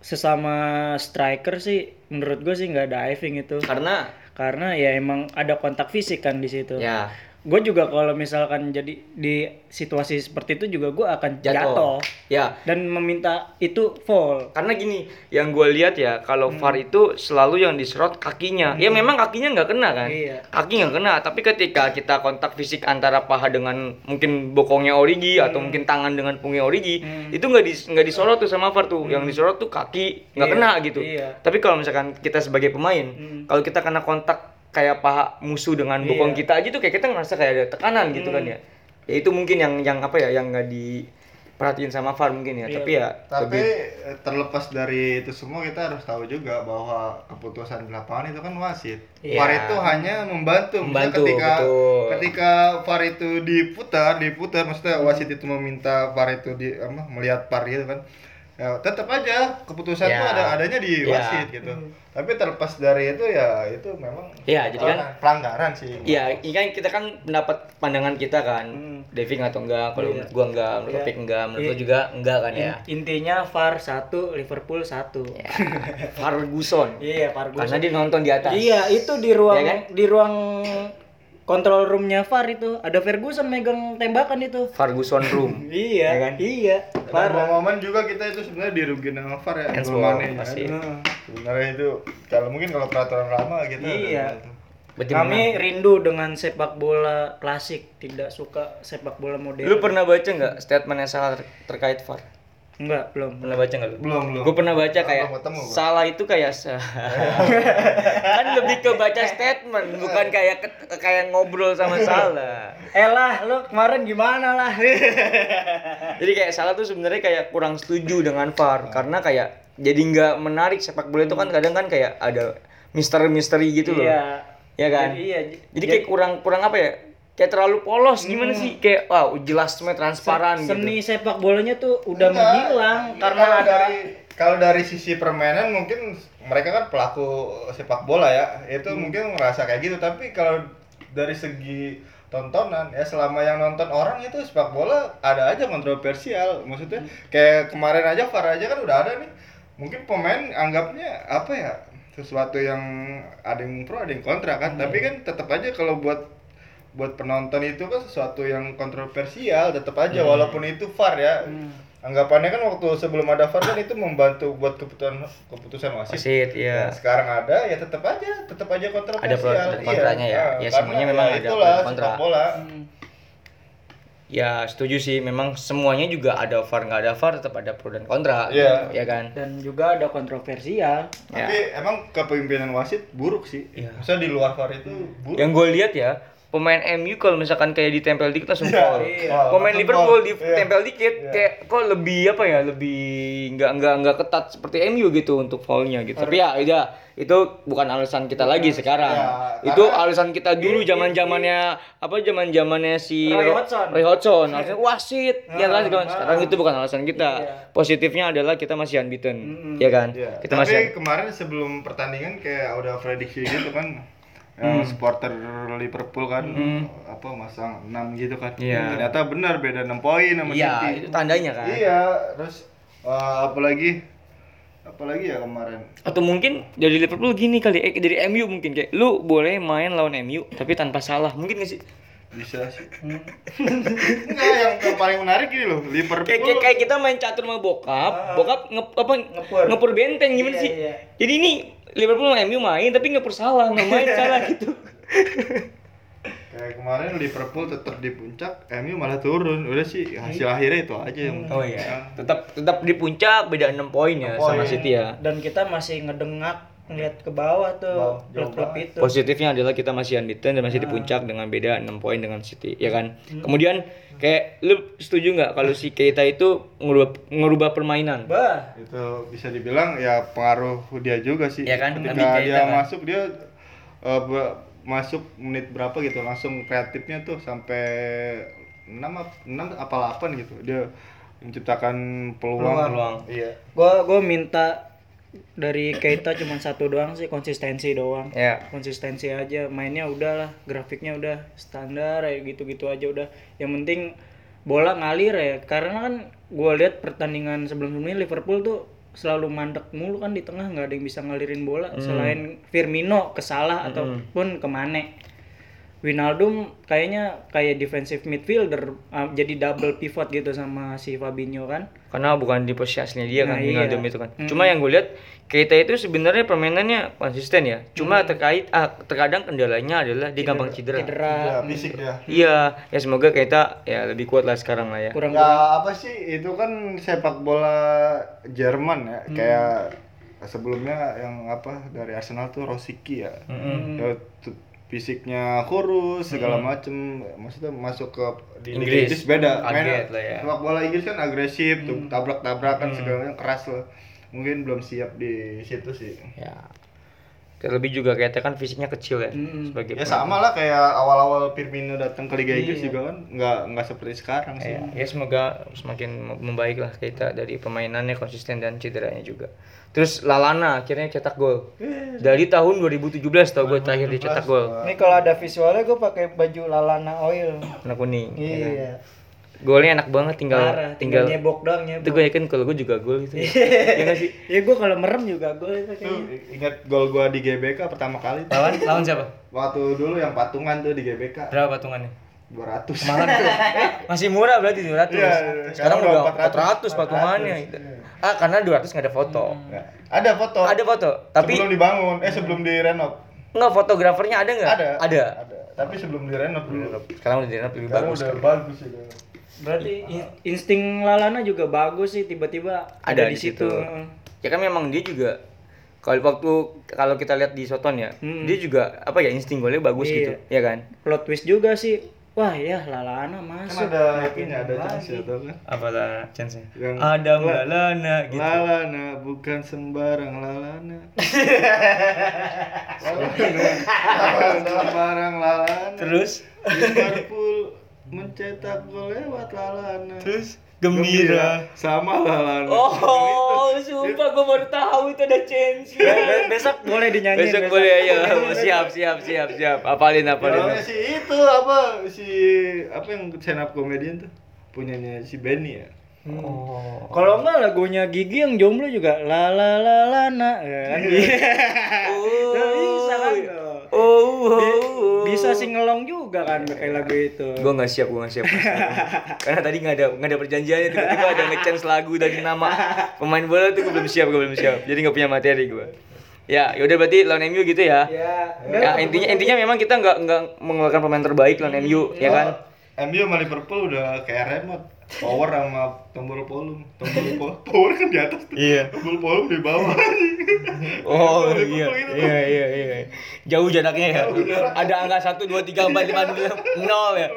[SPEAKER 3] sesama striker sih menurut gue sih nggak diving itu.
[SPEAKER 1] karena?
[SPEAKER 3] Karena ya emang ada kontak fisik kan di situ.
[SPEAKER 1] ya
[SPEAKER 3] gue juga kalau misalkan jadi di situasi seperti itu juga gue akan jatuh,
[SPEAKER 1] Jatuh. Ya,
[SPEAKER 3] dan meminta itu fall.
[SPEAKER 1] karena gini, yang gue lihat ya, kalau
[SPEAKER 3] Hmm.
[SPEAKER 1] VAR itu selalu yang diserot kakinya. Ya memang kakinya nggak kena kan?
[SPEAKER 3] Iya.
[SPEAKER 1] Kaki nggak kena, tapi ketika kita kontak fisik antara paha dengan mungkin bokongnya Origi atau mungkin tangan dengan punggungnya Origi,
[SPEAKER 3] Hmm.
[SPEAKER 1] itu nggak di nggak disorot tuh sama VAR tuh. Yang disorot tuh kaki nggak
[SPEAKER 3] Iya,
[SPEAKER 1] kena gitu.
[SPEAKER 3] iya.
[SPEAKER 1] Tapi kalau misalkan kita sebagai pemain,
[SPEAKER 3] Hmm.
[SPEAKER 1] kalau kita kena kontak kayak paha musuh dengan bokong
[SPEAKER 3] Iya.
[SPEAKER 1] kita aja tuh kayak kita ngerasa kayak ada tekanan gitu kan ya. Ya itu mungkin yang yang apa ya yang nggak diperhatiin sama VAR mungkin ya.
[SPEAKER 3] Iya,
[SPEAKER 1] Tapi ya
[SPEAKER 2] Tapi
[SPEAKER 1] lebih-
[SPEAKER 2] eh, terlepas dari itu semua kita harus tahu juga bahwa keputusan di lapangan itu kan wasit.
[SPEAKER 1] Iya.
[SPEAKER 2] VAR itu hanya membantu.
[SPEAKER 1] Membantu,
[SPEAKER 2] ketika
[SPEAKER 1] betul.
[SPEAKER 2] ketika VAR itu diputar, diputar maksudnya wasit itu meminta VAR itu di apa, melihat VAR gitu kan. Ya, tetap aja keputusan
[SPEAKER 1] Ya.
[SPEAKER 2] itu ada adanya di
[SPEAKER 1] Ya.
[SPEAKER 2] wasit gitu. Tapi terlepas dari itu ya itu memang
[SPEAKER 1] Iya, jadi kan-
[SPEAKER 2] pelanggaran sih.
[SPEAKER 1] Iya, ini kan kita kan pendapat pandangan kita kan.
[SPEAKER 3] Hmm.
[SPEAKER 1] Devi nggak atau enggak, kalau
[SPEAKER 3] Iya.
[SPEAKER 1] menurut gua enggak, menurut
[SPEAKER 3] Iya.
[SPEAKER 1] Topik enggak, menurut
[SPEAKER 3] Iya.
[SPEAKER 1] lo juga enggak kan ya.
[SPEAKER 3] In- Intinya VAR 1, Liverpool 1.
[SPEAKER 1] Ya, Ferguson.
[SPEAKER 3] Iya, Ferguson.
[SPEAKER 1] Karena dia nonton di atas.
[SPEAKER 3] Iya, itu di ruang
[SPEAKER 1] Iya kan?
[SPEAKER 3] di ruang kontrol roomnya VAR itu ada Ferguson megang tembakan itu.
[SPEAKER 1] Ferguson room. [laughs]
[SPEAKER 3] Iya,
[SPEAKER 1] Iya kan?
[SPEAKER 3] iya. Parah.
[SPEAKER 2] momen juga kita itu sebenarnya dirugiin dengan VAR ya.
[SPEAKER 1] Handsball,
[SPEAKER 2] gol Mane, ya.
[SPEAKER 1] pasti.
[SPEAKER 2] Sebenarnya itu kalau mungkin kalau peraturan lama kita
[SPEAKER 3] Iya.
[SPEAKER 1] Berarti
[SPEAKER 3] Kami
[SPEAKER 1] menang.
[SPEAKER 3] rindu dengan sepak bola klasik, tidak suka sepak bola modern.
[SPEAKER 1] Lu pernah baca nggak statement yang salah ter- terkait VAR?
[SPEAKER 3] Enggak, belum.
[SPEAKER 1] Pernah baca nggak lu?
[SPEAKER 2] Belum, belum.
[SPEAKER 1] Gue pernah baca kayak
[SPEAKER 2] Belum ketemu gua.
[SPEAKER 1] salah itu kayak sa- [laughs] kan lebih ke baca statement bukan kayak kayak ngobrol sama salah.
[SPEAKER 3] Eh lah, lu kemarin gimana lah? [laughs]
[SPEAKER 1] Jadi kayak salah tuh sebenarnya kayak kurang setuju dengan VAR karena kayak jadi nggak menarik sepak bola itu kan kadang kan kayak ada misteri-misteri gitu loh.
[SPEAKER 3] Iya.
[SPEAKER 1] Ya kan?
[SPEAKER 3] Jadi, iya.
[SPEAKER 1] Jadi kayak kurang kurang apa ya? Kayak terlalu polos gimana sih? Kayak wow, jelas semua transparan gitu.
[SPEAKER 3] seni sepak bolanya tuh udah
[SPEAKER 2] Enggak.
[SPEAKER 3] menghilang karena
[SPEAKER 2] Kalau
[SPEAKER 3] ada
[SPEAKER 2] dari kalau dari sisi permainan mungkin mereka kan pelaku sepak bola ya. Itu
[SPEAKER 3] Hmm.
[SPEAKER 2] mungkin merasa kayak gitu. Tapi kalau dari segi tontonan ya selama yang nonton orang itu sepak bola ada aja kontroversial. Maksudnya kayak kemarin aja VAR aja kan udah ada nih. Mungkin pemain anggapnya apa ya? Sesuatu yang ada yang pro ada yang kontra kan. Tapi kan tetap aja kalau buat buat penonton itu kan sesuatu yang kontroversial tetap aja walaupun itu VAR ya anggapannya kan waktu sebelum ada VAR kan itu membantu buat keputusan keputusan wasit
[SPEAKER 1] Wasit,
[SPEAKER 2] Nah,
[SPEAKER 1] ya.
[SPEAKER 2] sekarang ada ya tetap aja tetap aja kontroversial
[SPEAKER 1] Ada pro dan kontranya ya.
[SPEAKER 2] Nah,
[SPEAKER 1] Ya,
[SPEAKER 2] karena
[SPEAKER 1] semuanya memang ada
[SPEAKER 2] itulah
[SPEAKER 1] pro dan kontra.
[SPEAKER 2] bola
[SPEAKER 3] Hmm.
[SPEAKER 1] Ya setuju sih, memang semuanya juga ada VAR nggak ada VAR tetap ada pro dan kontra,
[SPEAKER 2] Iya.
[SPEAKER 1] ya kan?
[SPEAKER 3] dan juga ada kontroversial.
[SPEAKER 1] Ya.
[SPEAKER 2] tapi emang kepemimpinan wasit buruk sih
[SPEAKER 1] Iya.
[SPEAKER 2] Maksudnya di luar VAR itu buruk
[SPEAKER 1] Yang gue lihat ya, pemain MU kalau misalkan kayak ditempel dikit langsung
[SPEAKER 2] Iya,
[SPEAKER 1] foul.
[SPEAKER 2] iya.
[SPEAKER 1] Pemain
[SPEAKER 2] Langsung
[SPEAKER 1] Liverpool ditempel dikit
[SPEAKER 2] Iya.
[SPEAKER 1] kayak kok lebih apa ya, lebih nggak nggak nggak ketat seperti MU gitu untuk foulnya gitu. Tapi ya udah itu bukan alasan kita lagi sekarang.
[SPEAKER 2] Ya,
[SPEAKER 1] itu alasan kita dulu zaman zamannya apa zaman zamannya si
[SPEAKER 3] Roy
[SPEAKER 1] Ro-
[SPEAKER 3] Hodgson.
[SPEAKER 1] Roy Hodgson. Alasan [laughs] wasit, ya kan
[SPEAKER 3] Ah,
[SPEAKER 1] sekarang itu bukan alasan kita.
[SPEAKER 3] Iya.
[SPEAKER 1] Positifnya adalah kita masih unbeaten,
[SPEAKER 3] Mm-mm.
[SPEAKER 1] ya kan?
[SPEAKER 2] Iya.
[SPEAKER 1] Kita
[SPEAKER 2] Tapi
[SPEAKER 1] masih
[SPEAKER 2] kemarin sebelum pertandingan kayak udah prediksi gitu kan yang supporter Liverpool kan apa masang 6 gitu kan.
[SPEAKER 1] Iya.
[SPEAKER 2] Ternyata benar beda 6 poin sama
[SPEAKER 1] Iya,
[SPEAKER 2] City.
[SPEAKER 1] itu tandanya kan.
[SPEAKER 2] Iya, terus eh, apalagi apalagi ya kemarin.
[SPEAKER 1] Atau mungkin dari Liverpool gini kali, eh dari MU mungkin kayak lu boleh main lawan MU tapi tanpa salah. Mungkin gak sih?
[SPEAKER 2] Bisa sih. [laughs] Enggak, yang, yang paling menarik gini loh, Liverpool.
[SPEAKER 1] Kayak, kayak, kayak kita main catur sama bokap, bokap nge, apa
[SPEAKER 3] Ngepur.
[SPEAKER 1] ngepur benteng gimana
[SPEAKER 3] Iya,
[SPEAKER 1] sih?
[SPEAKER 3] iya.
[SPEAKER 1] Jadi ini Liverpool sama MU main tapi ngepur salah, nggak main [laughs] salah gitu.
[SPEAKER 2] Kayak kemarin Liverpool tetap di puncak, MU malah turun. Udah sih hasil akhirnya itu aja yang
[SPEAKER 1] Oh iya. Tetap tetap di puncak beda 6 poin ya
[SPEAKER 2] Enam
[SPEAKER 1] sama. City ya.
[SPEAKER 3] Dan kita masih ngedengak ngeliat ke bawah tuh klub-klub itu.
[SPEAKER 1] Positifnya adalah kita masih unbeaten dan masih di puncak dengan beda 6 poin dengan City, ya kan? Kemudian kayak lu setuju nggak kalau si Keita itu ngerubah ngerubah permainan?
[SPEAKER 3] Bah,
[SPEAKER 2] itu bisa dibilang ya pengaruh dia juga sih.
[SPEAKER 1] Iya kan,
[SPEAKER 2] Ketika
[SPEAKER 1] Nabi Keita
[SPEAKER 2] dia
[SPEAKER 1] kan.
[SPEAKER 2] masuk dia eh, be- masuk menit berapa gitu langsung kreatifnya tuh sampai 6 ap- 6 apa 8 gitu. Dia menciptakan peluang.
[SPEAKER 3] Peluang.
[SPEAKER 1] Peluang.
[SPEAKER 2] Iya.
[SPEAKER 3] gua gua minta dari Keita cuma satu doang sih konsistensi doang.
[SPEAKER 1] Ya.
[SPEAKER 3] Konsistensi aja, mainnya udah lah, grafiknya udah standar ya gitu-gitu aja udah. Yang penting bola ngalir ya. Karena kan gua lihat pertandingan sebelum-sebelumnya Liverpool tuh selalu mandek mulu kan di tengah nggak ada yang bisa ngalirin bola selain Firmino kesalah ataupun ke Mane. Winaldum kayaknya kayak defensive midfielder ah, jadi double pivot gitu sama si Fabinho kan.
[SPEAKER 1] Karena bukan di posisi aslinya dia kan
[SPEAKER 3] Nah,
[SPEAKER 1] Wijnaldum
[SPEAKER 3] iya.
[SPEAKER 1] itu kan.
[SPEAKER 3] Mm-mm.
[SPEAKER 1] Cuma yang gue lihat Keita itu sebenarnya permainannya konsisten ya. Cuma terkait ah, terkadang kendalanya adalah dia gampang cedera.
[SPEAKER 3] Cedera.
[SPEAKER 2] Ya, fisik ya.
[SPEAKER 1] Iya, ya semoga Keita ya lebih kuat lah sekarang lah ya.
[SPEAKER 3] Kurang
[SPEAKER 2] Ya apa sih itu kan sepak bola Jerman ya kayak sebelumnya yang apa dari Arsenal tuh Rosicky ya. Ya, tu- fisiknya kurus segala macem. Maksudnya masuk ke di
[SPEAKER 1] Inggris.
[SPEAKER 2] Inggris beda. Main-
[SPEAKER 1] lah ya.
[SPEAKER 2] sepak bola Inggris kan agresif tuh tabrak-tabrakan segalanya keras lah. Mungkin belum siap di situ sih.
[SPEAKER 1] Ya. Terlebih juga Keita kan fisiknya kecil ya sebagai
[SPEAKER 2] ya sama lah kayak awal-awal Firmino datang ke Liga Inggris juga kan nggak nggak seperti sekarang sih
[SPEAKER 1] Ya, ya semoga semakin membaik lah kita dari permainannya konsisten dan cederanya juga. Terus Lalana akhirnya cetak gol. Dari tahun 2017 tau gue terakhir dia cetak gol.
[SPEAKER 3] Ini kalau ada visualnya gue pakai baju Lalana Oil.
[SPEAKER 1] Warna kuning. ya kan?
[SPEAKER 3] Iya.
[SPEAKER 1] Golnya enak banget tinggal
[SPEAKER 3] Parah,
[SPEAKER 1] tinggal,
[SPEAKER 3] tinggal nyebok doang
[SPEAKER 1] itu
[SPEAKER 3] nyebok.
[SPEAKER 1] gue yakin kalau gue juga gol itu. [laughs] ya nggak sih?
[SPEAKER 3] Ya gue kalau merem juga gol itu
[SPEAKER 2] Tuh,
[SPEAKER 3] kayaknya.
[SPEAKER 2] ingat gol gua di GBK pertama kali tuh.
[SPEAKER 1] Lawan lawan siapa?
[SPEAKER 2] waktu dulu yang patungan tuh di GBK
[SPEAKER 1] Berapa patungannya?
[SPEAKER 2] 200
[SPEAKER 1] Mahal tuh. [laughs] Masih murah berarti 200.
[SPEAKER 2] Iya, iya.
[SPEAKER 1] Sekarang
[SPEAKER 2] Sekarang
[SPEAKER 1] udah
[SPEAKER 2] udah
[SPEAKER 1] 400 patungannya. Ah, karena 200 nggak ada foto.
[SPEAKER 2] Nggak. ada foto
[SPEAKER 1] Ada foto, tapi
[SPEAKER 2] sebelum dibangun eh sebelum direnov
[SPEAKER 1] nggak fotografernya ada nggak?
[SPEAKER 2] ada
[SPEAKER 1] Ada.
[SPEAKER 2] ada tapi sebelum direnov dulu
[SPEAKER 1] Sekarang udah direnov lebih
[SPEAKER 2] sekarang
[SPEAKER 1] bagus.
[SPEAKER 2] udah bagus ya
[SPEAKER 3] Berarti in- insting Lalana juga bagus sih tiba-tiba
[SPEAKER 1] ada,
[SPEAKER 3] di situ.
[SPEAKER 1] Ya kan memang dia juga kalau waktu kalau kita lihat di Soton ya,
[SPEAKER 3] Hmm.
[SPEAKER 1] dia juga apa ya insting golnya bagus
[SPEAKER 3] Iya.
[SPEAKER 1] gitu, ya kan?
[SPEAKER 3] Plot twist juga sih. Wah ya Lalana
[SPEAKER 2] kan
[SPEAKER 3] masuk.
[SPEAKER 2] ada
[SPEAKER 3] Makin
[SPEAKER 2] ininya ada chance ya kan
[SPEAKER 1] Apa lah chance-nya?
[SPEAKER 2] Yang-
[SPEAKER 1] Adam
[SPEAKER 2] La-
[SPEAKER 1] Lalana gitu.
[SPEAKER 2] Lalana bukan sembarang lalana [laughs] Lalana sembarang lalana
[SPEAKER 1] Terus
[SPEAKER 2] Liverpool mencetak gol lewat lalana
[SPEAKER 1] terus gembira.
[SPEAKER 2] sama lalana
[SPEAKER 1] Oh, sumpah gue baru tahu itu ada
[SPEAKER 3] be- [laughs] besok boleh dinyanyiin.
[SPEAKER 1] Besok boleh ya. Siap, siap, siap, siap. Apalin, apalin.
[SPEAKER 2] Namanya si itu apa si apa yang stand up comedian tuh punyanya si Benny ya
[SPEAKER 1] Oh.
[SPEAKER 3] Kalau enggak lagunya Gigi yang jomblo juga la la la la na ya kan.
[SPEAKER 1] Oh. [laughs]
[SPEAKER 3] Ya, bisa kan.
[SPEAKER 1] Oh,
[SPEAKER 3] Bi- Bisa singelong juga kan kayak lagu itu.
[SPEAKER 1] gue nggak siap gue nggak siap. Karena tadi nggak ada nggak ada perjanjiannya tiba-tiba ada nge-chance lagu dari nama pemain bola tuh gue belum siap gue belum siap. Jadi nggak punya materi gue ya yaudah berarti lawan MU gitu ya?
[SPEAKER 3] Ya,
[SPEAKER 1] ya intinya intinya memang kita nggak nggak mengeluarkan pemain terbaik lawan MU ya kan?
[SPEAKER 2] MU sama Liverpool udah kayak remote power sama tombol volume tombol [laughs] volume power kan di atas tuh.
[SPEAKER 1] Iya.
[SPEAKER 2] tombol volume di bawah. [laughs]
[SPEAKER 1] Oh iya, iya iya iya. Jauh jaraknya ya. Ada angka satu dua tiga empat lima enam nol ya.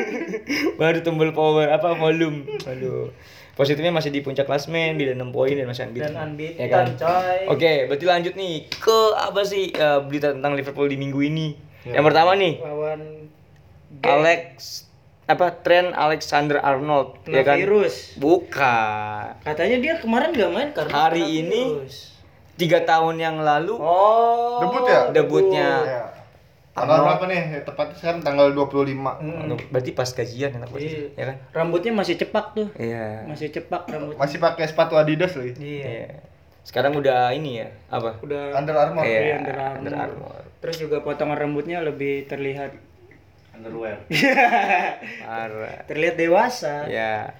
[SPEAKER 1] [laughs] Baru tombol power apa volume. Aduh. Positifnya masih di puncak klasmen beda 6 poin dan masih unbeaten.
[SPEAKER 3] Dan unbeaten,
[SPEAKER 1] Ya kan?
[SPEAKER 3] coy.
[SPEAKER 1] oke berarti lanjut nih ke apa sih eh, berita tentang Liverpool di minggu ini?
[SPEAKER 2] Ya.
[SPEAKER 1] yang pertama nih.
[SPEAKER 3] Lawan
[SPEAKER 1] Alex apa Trent Alexander Arnold ya kan
[SPEAKER 3] virus.
[SPEAKER 1] bukan
[SPEAKER 3] Katanya dia kemarin gak main karena
[SPEAKER 1] Hari
[SPEAKER 3] kena
[SPEAKER 1] ini
[SPEAKER 3] virus.
[SPEAKER 1] tiga tahun yang lalu
[SPEAKER 3] Oh.
[SPEAKER 2] Debut ya?
[SPEAKER 1] Debutnya.
[SPEAKER 2] ya. tanggal berapa nih tepatnya sekarang tanggal 25
[SPEAKER 1] Aduh, berarti pas gajian enak banget
[SPEAKER 3] Iya.
[SPEAKER 1] ya kan
[SPEAKER 3] Rambutnya masih cepak tuh.
[SPEAKER 1] iya
[SPEAKER 3] Masih cepak rambut.
[SPEAKER 2] masih pakai sepatu Adidas lagi
[SPEAKER 3] Iya.
[SPEAKER 1] Iya. sekarang udah ini ya apa
[SPEAKER 3] Udah
[SPEAKER 2] Under Armour
[SPEAKER 1] Iya,
[SPEAKER 3] Iya, Under Armour.
[SPEAKER 1] Under Armour.
[SPEAKER 3] Terus juga potongan rambutnya lebih terlihat
[SPEAKER 4] Underwear. [laughs]
[SPEAKER 1] parah
[SPEAKER 3] terlihat dewasa.
[SPEAKER 1] ya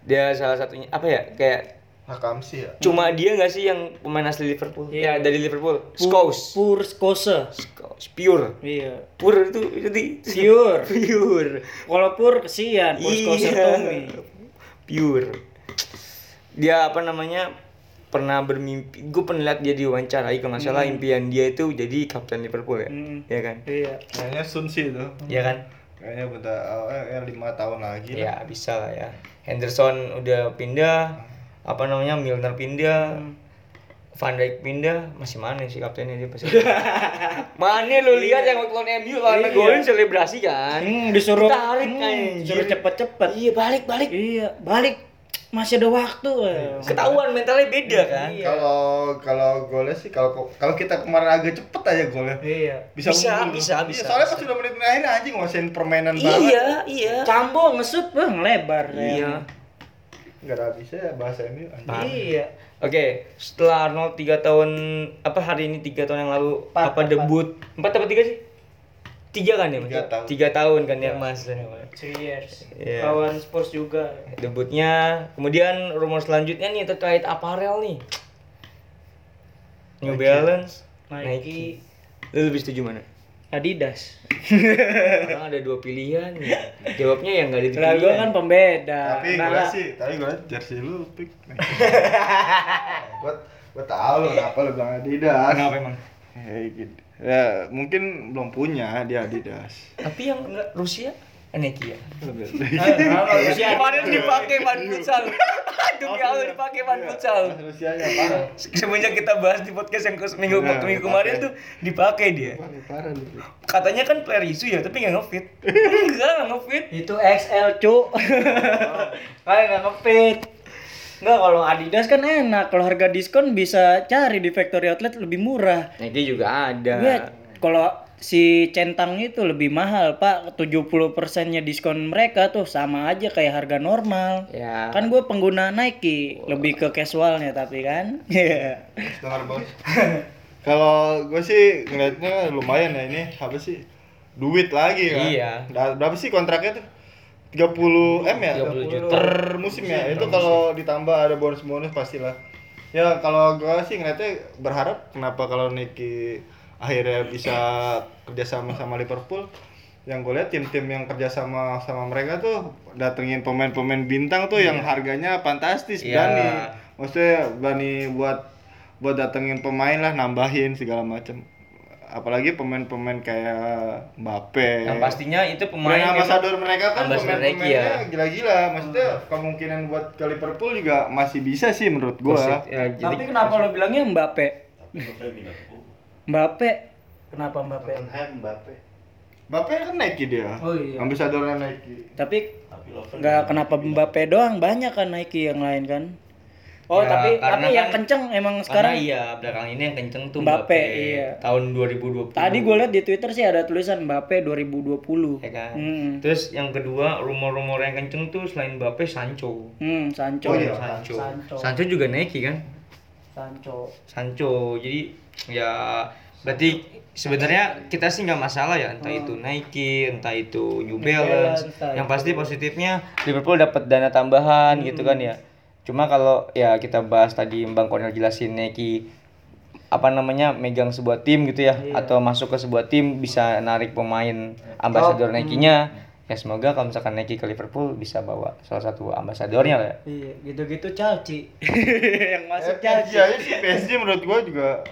[SPEAKER 1] dia salah satunya apa ya kayak
[SPEAKER 2] Hakamsi ya
[SPEAKER 1] cuma dia nggak sih yang pemain asli Liverpool
[SPEAKER 3] Iya.
[SPEAKER 1] ya dari Liverpool Scholes
[SPEAKER 3] Pur skose.
[SPEAKER 1] Scholes pure
[SPEAKER 3] Iya.
[SPEAKER 1] pure itu itu di
[SPEAKER 3] Pure. [laughs]
[SPEAKER 1] pure
[SPEAKER 3] Kalau pur kesian, pur skose
[SPEAKER 1] Iya.
[SPEAKER 3] Tommy.
[SPEAKER 1] pure dia apa namanya pernah bermimpi gue pernah lihat dia diwawancarai kalau nggak salah impian dia itu jadi kapten Liverpool ya
[SPEAKER 3] Hmm.
[SPEAKER 1] ya kan
[SPEAKER 3] Iya.
[SPEAKER 2] kayaknya Sun sih itu
[SPEAKER 1] ya kan
[SPEAKER 2] kayaknya bentar eh, lima tahun lagi lah.
[SPEAKER 1] ya bisa lah ya Henderson udah pindah apa namanya Milner pindah Van Dijk pindah masih mana sih kaptennya dia pasti [laughs] mana lu lihat yang waktu lawan MU lawan
[SPEAKER 3] Iya.
[SPEAKER 1] golin selebrasi kan
[SPEAKER 3] Hmm, disuruh
[SPEAKER 1] Tarik,
[SPEAKER 3] hmm,
[SPEAKER 1] anjir.
[SPEAKER 3] disuruh cepet-cepet.
[SPEAKER 1] iya balik balik
[SPEAKER 3] Iya, balik. Masih ada waktu. eh.
[SPEAKER 1] ketahuan mentalnya beda kan
[SPEAKER 3] Iya.
[SPEAKER 2] kalau kalau golnya sih kalau kalau kita kemarin agak cepet aja golnya
[SPEAKER 3] Iya.
[SPEAKER 2] bisa
[SPEAKER 1] Bisa, bisa,
[SPEAKER 2] Iya,
[SPEAKER 1] bisa,
[SPEAKER 2] soalnya
[SPEAKER 1] bisa.
[SPEAKER 2] pas udah menit akhir anjing nguasain permainan banget
[SPEAKER 1] iya iya
[SPEAKER 3] Cambo ngesut bang ngelebar.
[SPEAKER 1] iya
[SPEAKER 2] nggak ada habisnya bahasa anjing.
[SPEAKER 3] Iya.
[SPEAKER 1] Oke, setelah Arnold tiga tahun apa hari ini tiga tahun yang lalu
[SPEAKER 3] Empat,
[SPEAKER 1] apa
[SPEAKER 3] empat.
[SPEAKER 1] debut empat apa tiga sih? Tiga kan ya Mas?
[SPEAKER 2] Tiga tahun.
[SPEAKER 1] tiga tahun kan ya mas
[SPEAKER 3] Three years.
[SPEAKER 1] Iya.
[SPEAKER 3] Lawan Spurs juga.
[SPEAKER 1] debutnya kemudian rumor selanjutnya nih terkait apparel nih New
[SPEAKER 2] Nike.
[SPEAKER 1] Balance
[SPEAKER 3] Nike,
[SPEAKER 1] lu lebih setuju mana
[SPEAKER 3] Adidas.
[SPEAKER 1] orang ada dua pilihan ya. jawabnya yang nggak ada pilihan
[SPEAKER 3] gua kan pembeda.
[SPEAKER 2] tapi
[SPEAKER 3] Nah,
[SPEAKER 2] gue sih tapi gue jersey lu pick [laughs] gue gue tahu lu kenapa lu bilang Adidas
[SPEAKER 1] kenapa emang
[SPEAKER 2] ya, gitu. Ya mungkin belum punya dia Adidas.
[SPEAKER 1] Tapi yang nggak Rusia? Nike ya
[SPEAKER 3] Kalau Rusia.
[SPEAKER 1] Kemarin dipakai ban futsal. Demi Allah dipakai ban futsal.
[SPEAKER 2] Rusianya parah.
[SPEAKER 1] Semenjak kita bahas di podcast yang minggu
[SPEAKER 2] Nah,
[SPEAKER 1] minggu kemarin tuh dipakai dia. Katanya kan player isu ya tapi nggak ngefit. [laughs] Enggak nggak ngefit.
[SPEAKER 3] Itu XL cu. Kayak nggak ngefit Enggak kalau Adidas kan enak. Kalau harga diskon bisa cari di factory outlet lebih murah.
[SPEAKER 1] Nike juga ada.
[SPEAKER 3] Gue kalau si centang itu lebih mahal pak. 70 persennya diskon mereka tuh sama aja kayak harga normal.
[SPEAKER 1] Ya.
[SPEAKER 3] Kan gue pengguna Nike lebih ke casualnya tapi kan. Iya.
[SPEAKER 2] dengar bos. [laughs] Kalau gue sih ngeliatnya lumayan ya ini apa sih? Duit lagi kan?
[SPEAKER 1] Iya.
[SPEAKER 2] Berapa sih kontraknya tuh 30 m ya?
[SPEAKER 1] 30 juta.
[SPEAKER 2] per musim ya? Itu kalau ditambah ada bonus-bonus pastilah. Ya kalau gue sih ngeliatnya berharap kenapa kalau Nike akhirnya bisa kerjasama sama Liverpool yang gue lihat tim-tim yang kerjasama sama mereka tuh datengin pemain-pemain bintang tuh yang harganya fantastis
[SPEAKER 1] Iya.
[SPEAKER 2] berani. Maksudnya berani buat buat datengin pemain lah nambahin segala macam apalagi pemain-pemain kayak Mbappe.
[SPEAKER 1] Yang pastinya itu pemain
[SPEAKER 2] Brand
[SPEAKER 1] memang-
[SPEAKER 2] ambassador mereka kan pemain-pemainnya
[SPEAKER 1] ya.
[SPEAKER 2] gila-gila. Maksudnya kemungkinan buat ke Liverpool juga masih bisa sih menurut gua.
[SPEAKER 1] Ya, jadi
[SPEAKER 3] tapi kenapa lo bilangnya Mbappe? Mbappe kenapa Mbappe?
[SPEAKER 2] Mbappe. Mbappe kan Nike dia.
[SPEAKER 3] Oh iya.
[SPEAKER 2] ambasadornya Nike
[SPEAKER 3] tapi nggak kenapa Mbappe doang banyak kan Nike yang lain kan oh
[SPEAKER 1] Ya,
[SPEAKER 3] tapi
[SPEAKER 1] karena
[SPEAKER 3] tapi yang
[SPEAKER 1] kan-
[SPEAKER 3] kenceng emang
[SPEAKER 1] karena
[SPEAKER 3] sekarang.
[SPEAKER 1] iya belakang ini yang kenceng tuh
[SPEAKER 3] Mbappe,
[SPEAKER 1] Mbappe,
[SPEAKER 3] iya.
[SPEAKER 1] tahun 2020
[SPEAKER 3] tadi gue liat di Twitter sih ada tulisan Mbappe 2020
[SPEAKER 1] ya kan?
[SPEAKER 3] Hmm.
[SPEAKER 1] terus yang kedua rumor-rumor yang kenceng tuh selain Mbappe Sancho.
[SPEAKER 3] Hmm Sancho.
[SPEAKER 2] Oh iya,
[SPEAKER 1] Sancho.
[SPEAKER 3] Sancho.
[SPEAKER 1] Sancho. Juga Nike kan?
[SPEAKER 3] Sancho.
[SPEAKER 1] Sancho. Jadi ya berarti sebenarnya kita sih nggak masalah ya entah itu Nike entah itu New
[SPEAKER 3] New
[SPEAKER 1] Balance.
[SPEAKER 3] Balance,
[SPEAKER 1] yang pasti positifnya Liverpool dapat dana tambahan gitu kan ya cuma kalau ya kita bahas tadi Bang Cornel jelasin Nike apa namanya megang sebuah tim gitu ya atau masuk ke sebuah tim bisa narik pemain ambasador Nike-nya. Ya semoga kalau misalkan Nike ke Liverpool bisa bawa salah satu ambasadornya lah ya.
[SPEAKER 3] iya gitu-gitu Chelsea. [laughs] Yang masuk
[SPEAKER 2] Eh,
[SPEAKER 3] Chelsea.
[SPEAKER 2] sih [laughs] PSG menurut gua juga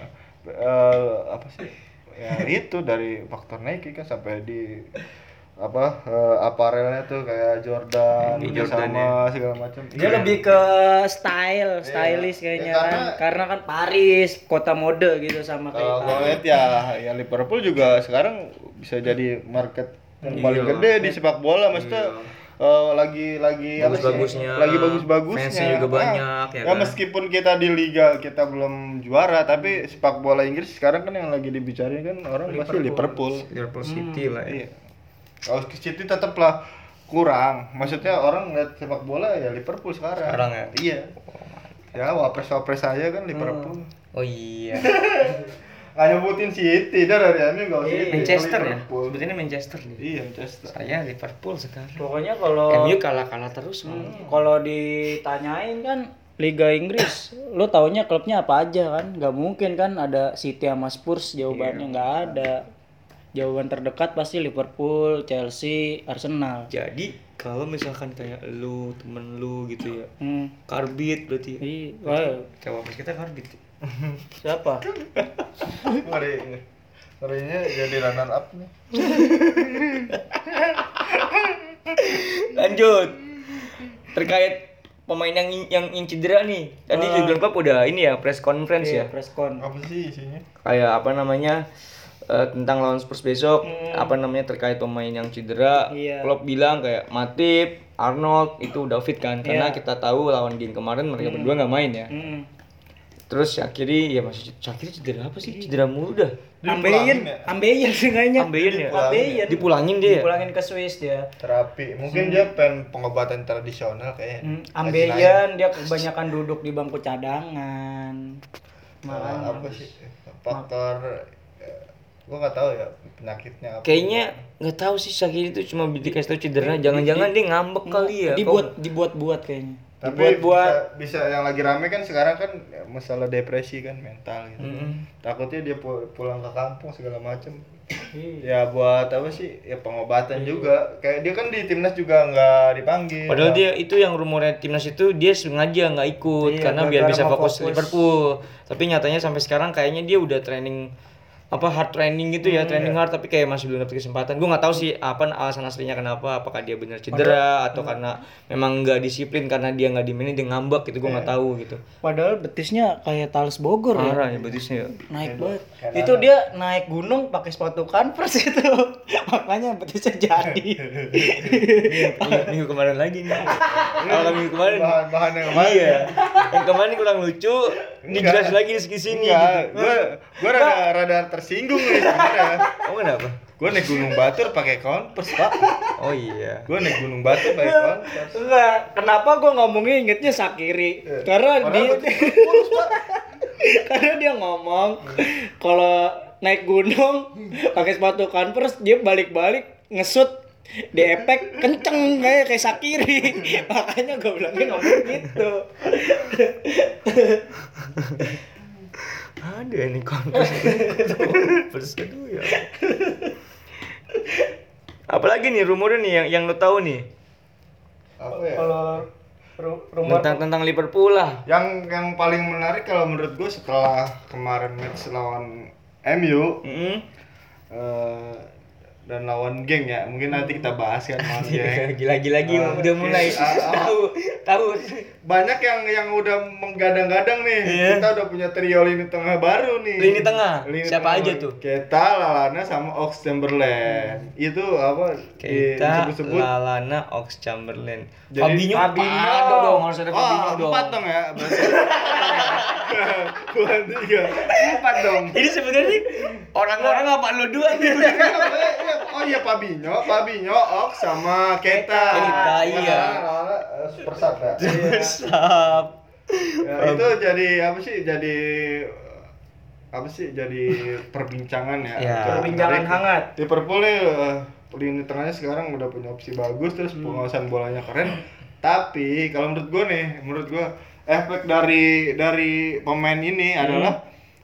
[SPEAKER 2] eh, apa sih? Ya itu dari faktor Nike kan sampai di apa eh, aparelnya tuh kayak Jordan,
[SPEAKER 1] Jordan
[SPEAKER 2] sama segala macam.
[SPEAKER 3] dia lebih ke style stylish kayaknya
[SPEAKER 2] Ya,
[SPEAKER 3] kan
[SPEAKER 2] karena-
[SPEAKER 3] karena kan Paris kota mode gitu sama kayak
[SPEAKER 2] Kalau gue lihat ya, ya Liverpool juga sekarang bisa jadi market yang paling
[SPEAKER 1] Iya.
[SPEAKER 2] gede di sepak bola, maksudnya eh, lagi lagi apa sih?
[SPEAKER 1] Bagus-bagusnya,
[SPEAKER 2] lagi bagus-bagusnya.
[SPEAKER 1] fansnya juga
[SPEAKER 2] Ah,
[SPEAKER 1] banyak, ya
[SPEAKER 2] ya
[SPEAKER 1] kan?
[SPEAKER 2] meskipun kita di liga kita belum juara, tapi sepak bola Inggris sekarang kan yang lagi dibicarain kan orang pasti Liverpool.
[SPEAKER 1] Liverpool City lah ya.
[SPEAKER 2] Iya. Kalau ke City tetaplah kurang. Maksudnya orang ngeliat sepak bola ya Liverpool sekarang.
[SPEAKER 1] Sekarang ya?
[SPEAKER 2] Iya. Ya wapres-wapres aja kan Liverpool.
[SPEAKER 1] Oh iya. [laughs]
[SPEAKER 2] Nggak nyebutin City, dah dari MU nggak usah
[SPEAKER 3] Iya,
[SPEAKER 1] Manchester ya. Sebetulnya Manchester nih.
[SPEAKER 2] Iya Manchester.
[SPEAKER 1] Saya Liverpool sekarang.
[SPEAKER 3] pokoknya kalau
[SPEAKER 1] MU kalah-kalah terus.
[SPEAKER 3] Hmm, kalau ditanyain kan Liga Inggris, lu taunya klubnya apa aja kan? Gak mungkin kan ada City sama Spurs jawabannya nggak ada. Jawaban terdekat pasti Liverpool, Chelsea, Arsenal.
[SPEAKER 1] Jadi kalau misalkan kayak lu, temen lu gitu ya.
[SPEAKER 3] Hmm.
[SPEAKER 1] Karbit berarti. ya.
[SPEAKER 3] Iya, wah,
[SPEAKER 1] Cawapres kita karbit. [laughs]
[SPEAKER 3] siapa? [laughs]
[SPEAKER 2] Ngeri. Ngerinya jadi runner up nih. [laughs]
[SPEAKER 1] Lanjut. Terkait pemain yang yang, yang cedera nih. Tadi
[SPEAKER 3] Ah.
[SPEAKER 1] Jurgen Klopp udah ini ya press conference
[SPEAKER 3] Iya,
[SPEAKER 1] ya.
[SPEAKER 3] press con.
[SPEAKER 2] Apa sih isinya?
[SPEAKER 1] Kayak apa namanya? Eh, tentang lawan Spurs besok
[SPEAKER 3] Hmm.
[SPEAKER 1] apa namanya terkait pemain yang cedera
[SPEAKER 3] Iya.
[SPEAKER 1] Klopp bilang kayak Matip Arnold itu udah fit kan karena
[SPEAKER 3] Iya.
[SPEAKER 1] kita tahu lawan game kemarin mereka berdua nggak main ya
[SPEAKER 3] Hmm.
[SPEAKER 1] terus Shakiri ya masih Shakiri cedera apa sih cedera mulu dah
[SPEAKER 3] Ambeien,
[SPEAKER 2] ya?
[SPEAKER 3] Ambeien sih kayaknya.
[SPEAKER 1] Ambeien ya?
[SPEAKER 3] Ambeien.
[SPEAKER 1] dipulangin dia?
[SPEAKER 3] Dipulangin ke Swiss dia.
[SPEAKER 2] Terapi. Mungkin dia pengen pengobatan tradisional kayaknya.
[SPEAKER 3] Hmm. Ambeien dia kebanyakan duduk di bangku cadangan. Makanya.
[SPEAKER 2] apa sih? Faktor gua nggak tahu ya penyakitnya apa
[SPEAKER 1] Kayaknya nggak tahu sih Shakiri itu cuma dikasih tahu cedera. Jangan-jangan dia ngambek kali ya.
[SPEAKER 3] dibuat dibuat-buat kayaknya
[SPEAKER 2] tapi
[SPEAKER 1] Dibuat-buat.
[SPEAKER 2] bisa, bisa yang lagi rame kan sekarang kan ya, masalah depresi kan mental gitu
[SPEAKER 1] Mm-mm.
[SPEAKER 2] takutnya dia pu- pulang ke kampung segala macem
[SPEAKER 3] Iya.
[SPEAKER 2] ya buat apa sih ya pengobatan juga kayak dia kan di timnas juga nggak dipanggil
[SPEAKER 1] Padahal dia itu yang rumornya timnas itu dia sengaja nggak ikut
[SPEAKER 2] Iya,
[SPEAKER 1] karena biar bisa fokus,
[SPEAKER 2] fokus.
[SPEAKER 1] Liverpool. Tapi nyatanya sampai sekarang kayaknya dia udah training apa hard training gitu ya, training hard tapi kayak masih belum dapet kesempatan. Gue nggak tahu sih apa alasan aslinya kenapa, apakah dia benar cedera atau karena memang nggak disiplin karena dia nggak dimainin dia ngambek gitu, gue nggak tahu gitu.
[SPEAKER 3] padahal betisnya kayak Thales Bogor ya
[SPEAKER 1] Parah ya betisnya.
[SPEAKER 3] naik banget itu dia naik gunung pakai sepatu Converse [laughs] itu makanya betisnya jadi
[SPEAKER 1] minggu kemarin lagi nih. Awal minggu kemarin.
[SPEAKER 2] bahan-bahan yang kemarin
[SPEAKER 1] Iya. Yang kemarin kurang lucu, dijelasin lagi di sini.
[SPEAKER 2] Enggak, gua gua rada rada tersinggung nih sebenarnya.
[SPEAKER 1] Oh kenapa?
[SPEAKER 2] Gua naik Gunung Batur pakai Converse, Pak.
[SPEAKER 1] Oh iya.
[SPEAKER 2] Gua naik Gunung Batur pakai Converse.
[SPEAKER 3] enggak kenapa gue ngomongnya ingetnya Sakiri karena
[SPEAKER 2] Padahal
[SPEAKER 3] dia [laughs] karena dia ngomong kalau naik gunung pakai sepatu Converse dia balik-balik ngesut di efek kenceng kayak kayak Sakiri [laughs] makanya gue bilangnya ngomong gitu [laughs]
[SPEAKER 1] Ada ini. Konvers aduh ya. Apalagi nih rumornya nih yang yang lo tahu nih
[SPEAKER 2] Apa ya?
[SPEAKER 3] kalau ru- rumor
[SPEAKER 1] tentang tentang Liverpool lah.
[SPEAKER 2] Yang yang paling menarik kalau menurut gue setelah kemarin match lawan MU
[SPEAKER 1] Mm
[SPEAKER 2] eh, dan lawan geng ya, mungkin nanti kita bahas kan lawan geng. [laughs]
[SPEAKER 1] Gila-gila lagi
[SPEAKER 2] Ah,
[SPEAKER 1] udah mulai
[SPEAKER 2] ah.
[SPEAKER 1] tahu tahu.
[SPEAKER 2] Banyak yang yang udah menggadang-gadang nih.
[SPEAKER 1] Iya.
[SPEAKER 2] Kita udah punya trio lini tengah baru nih.
[SPEAKER 1] Lini tengah?
[SPEAKER 2] Lini
[SPEAKER 1] Siapa
[SPEAKER 2] tengah.
[SPEAKER 1] aja tuh?
[SPEAKER 2] Kita, Lalana sama Ox Chamberlain. Itu apa?
[SPEAKER 1] Kita
[SPEAKER 2] disebut-sebut
[SPEAKER 1] Lalana Ox Chamberlain.
[SPEAKER 2] Jadi-
[SPEAKER 1] Fabinho,
[SPEAKER 3] Fabinho.
[SPEAKER 1] ada dong harus ada
[SPEAKER 2] Oh,
[SPEAKER 1] Fabinho dong.
[SPEAKER 2] empat dong ya. Bukan [laughs] tiga. Empat dong.
[SPEAKER 1] Ini sebenarnya orang-orang apa lu dua nih?
[SPEAKER 2] Oh iya Fabinho, Fabinho, Ox sama Keta.
[SPEAKER 1] Keita, iya.
[SPEAKER 2] Lalana, eh, Super Sub ya.
[SPEAKER 1] Sap.
[SPEAKER 2] Ya, itu jadi apa sih? Jadi apa sih? Jadi perbincangan ya.
[SPEAKER 1] Ya.
[SPEAKER 3] Perbincangan
[SPEAKER 2] menarik.
[SPEAKER 3] hangat.
[SPEAKER 2] Liverpool nih eh, lini tengahnya sekarang udah punya opsi bagus terus
[SPEAKER 1] Hmm.
[SPEAKER 2] penguasaan bolanya keren. Tapi kalau menurut gue nih, menurut gue efek dari dari pemain ini
[SPEAKER 1] Hmm.
[SPEAKER 2] adalah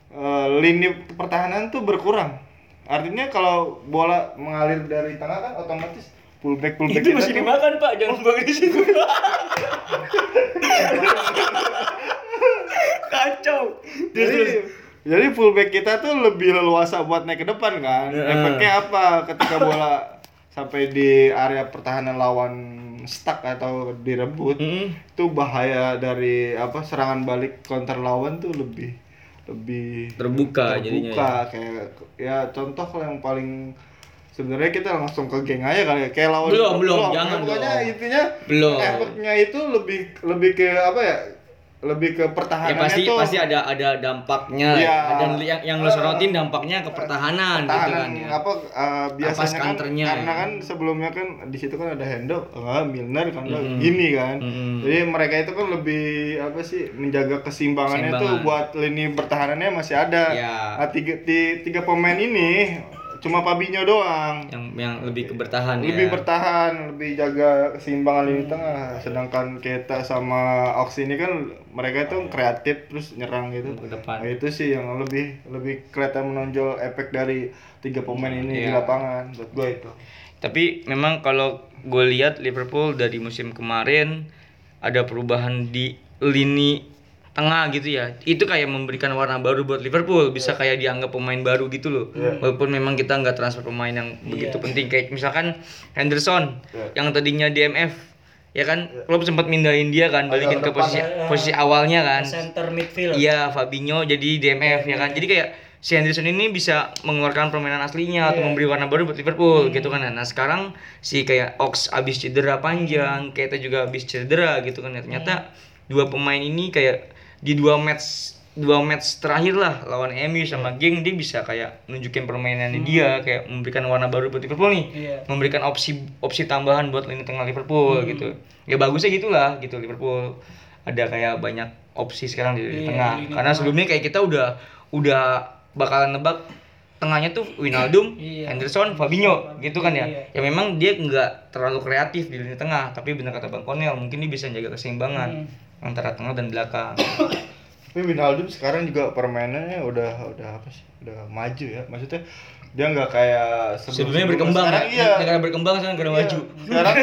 [SPEAKER 2] eh, lini pertahanan tuh berkurang. Artinya kalau bola mengalir dari tengah kan otomatis fullback fullback
[SPEAKER 1] Itu
[SPEAKER 2] tuh-
[SPEAKER 1] dimakan pak, jangan buang di situ. [laughs] Kacau.
[SPEAKER 2] jadi, jadi fullback kita tuh lebih leluasa buat naik ke depan kan.
[SPEAKER 1] Heeh.
[SPEAKER 2] Efeknya apa ketika bola sampai di area pertahanan lawan stuck atau direbut
[SPEAKER 1] Mm.
[SPEAKER 2] itu bahaya dari apa serangan balik counter lawan tuh lebih lebih
[SPEAKER 1] Terbuka jadinya
[SPEAKER 2] terbuka kayak ya contoh kalau yang paling sebenarnya kita langsung ke geng aja kali ya kayak lawan
[SPEAKER 1] Belum, belum, jangan
[SPEAKER 2] pokoknya intinya
[SPEAKER 1] Belum.
[SPEAKER 2] efeknya itu lebih lebih ke apa ya lebih ke
[SPEAKER 1] Ya
[SPEAKER 2] pertahanannya
[SPEAKER 1] pasti
[SPEAKER 2] tuh
[SPEAKER 1] pasti ada ada dampaknya.
[SPEAKER 2] Iya.
[SPEAKER 1] Dan yang yang lo sorotin dampaknya ke pertahanan, gitu
[SPEAKER 2] pertahanan
[SPEAKER 1] kan ya.
[SPEAKER 2] apa uh, biasanya kan karena
[SPEAKER 1] ya.
[SPEAKER 2] kan sebelumnya kan di situ kan ada Hendo enggak Milner kan
[SPEAKER 1] Mm-mm.
[SPEAKER 2] gini kan
[SPEAKER 1] Mm-mm.
[SPEAKER 2] jadi mereka itu kan lebih apa sih menjaga keseimbangannya tuh
[SPEAKER 1] Keseimbangan.
[SPEAKER 2] buat lini pertahanannya masih ada
[SPEAKER 1] Ya.
[SPEAKER 2] nah, tiga ti- tiga pemain ini cuma Fabinho doang
[SPEAKER 1] Yang yang lebih bertahan
[SPEAKER 2] lebih
[SPEAKER 1] ya.
[SPEAKER 2] bertahan, lebih jaga keseimbangan lini tengah. Sedangkan Keta sama Ox ini kan mereka itu kreatif terus nyerang gitu.
[SPEAKER 1] Ke depan.
[SPEAKER 2] Nah, itu sih yang lebih lebih kelihatan menonjol efek dari tiga pemain ini di
[SPEAKER 1] Iya.
[SPEAKER 2] lapangan. Buat gue itu.
[SPEAKER 1] Tapi memang kalau gue lihat Liverpool dari musim kemarin ada perubahan di lini tengah gitu ya. Itu kayak memberikan warna baru buat Liverpool. Bisa kayak dianggap pemain baru gitu loh.
[SPEAKER 2] Iya.
[SPEAKER 1] Walaupun memang kita nggak transfer pemain yang begitu penting kayak misalkan Henderson
[SPEAKER 2] Iya.
[SPEAKER 1] yang tadinya DMF ya kan Klopp sempat mindahin dia kan balikin ke posisi
[SPEAKER 3] ya.
[SPEAKER 1] posisi awalnya kan
[SPEAKER 3] center midfield
[SPEAKER 1] Iya, Fabinho jadi DMF ya kan. Jadi kayak si Henderson ini bisa mengeluarkan permainan aslinya atau memberi warna baru buat Liverpool gitu kan. Nah, sekarang si kayak Ox abis cedera panjang, Keita juga abis cedera gitu kan. Ya, Ternyata dua pemain ini kayak di dua match dua match terakhir lah lawan MU sama geng dia bisa kayak nunjukin permainannya dia kayak memberikan warna baru buat Liverpool nih
[SPEAKER 3] Iya.
[SPEAKER 1] memberikan opsi opsi tambahan buat lini tengah Liverpool gitu ya bagusnya gitulah gitu Liverpool ada kayak banyak opsi sekarang di
[SPEAKER 3] Iya,
[SPEAKER 1] tengah karena sebelumnya kayak kita udah udah bakalan nebak tengahnya tuh Wijnaldum,
[SPEAKER 3] Iya.
[SPEAKER 1] Henderson, Fabinho gitu kan ya.
[SPEAKER 3] Iya.
[SPEAKER 1] Ya memang dia nggak terlalu kreatif di lini tengah, tapi benar kata Bang Konel, mungkin dia bisa jaga keseimbangan
[SPEAKER 3] Hmm.
[SPEAKER 1] Antara tengah dan belakang.
[SPEAKER 2] Tapi Wijnaldum sekarang juga permainannya udah udah apa sih? Udah maju ya. Maksudnya dia nggak kayak
[SPEAKER 1] Sebelumnya berkembang
[SPEAKER 2] sekarang,
[SPEAKER 1] ya.
[SPEAKER 2] Iya.
[SPEAKER 1] Karena berkembang sekarang karena
[SPEAKER 2] Iya.
[SPEAKER 1] maju.
[SPEAKER 2] Sekarang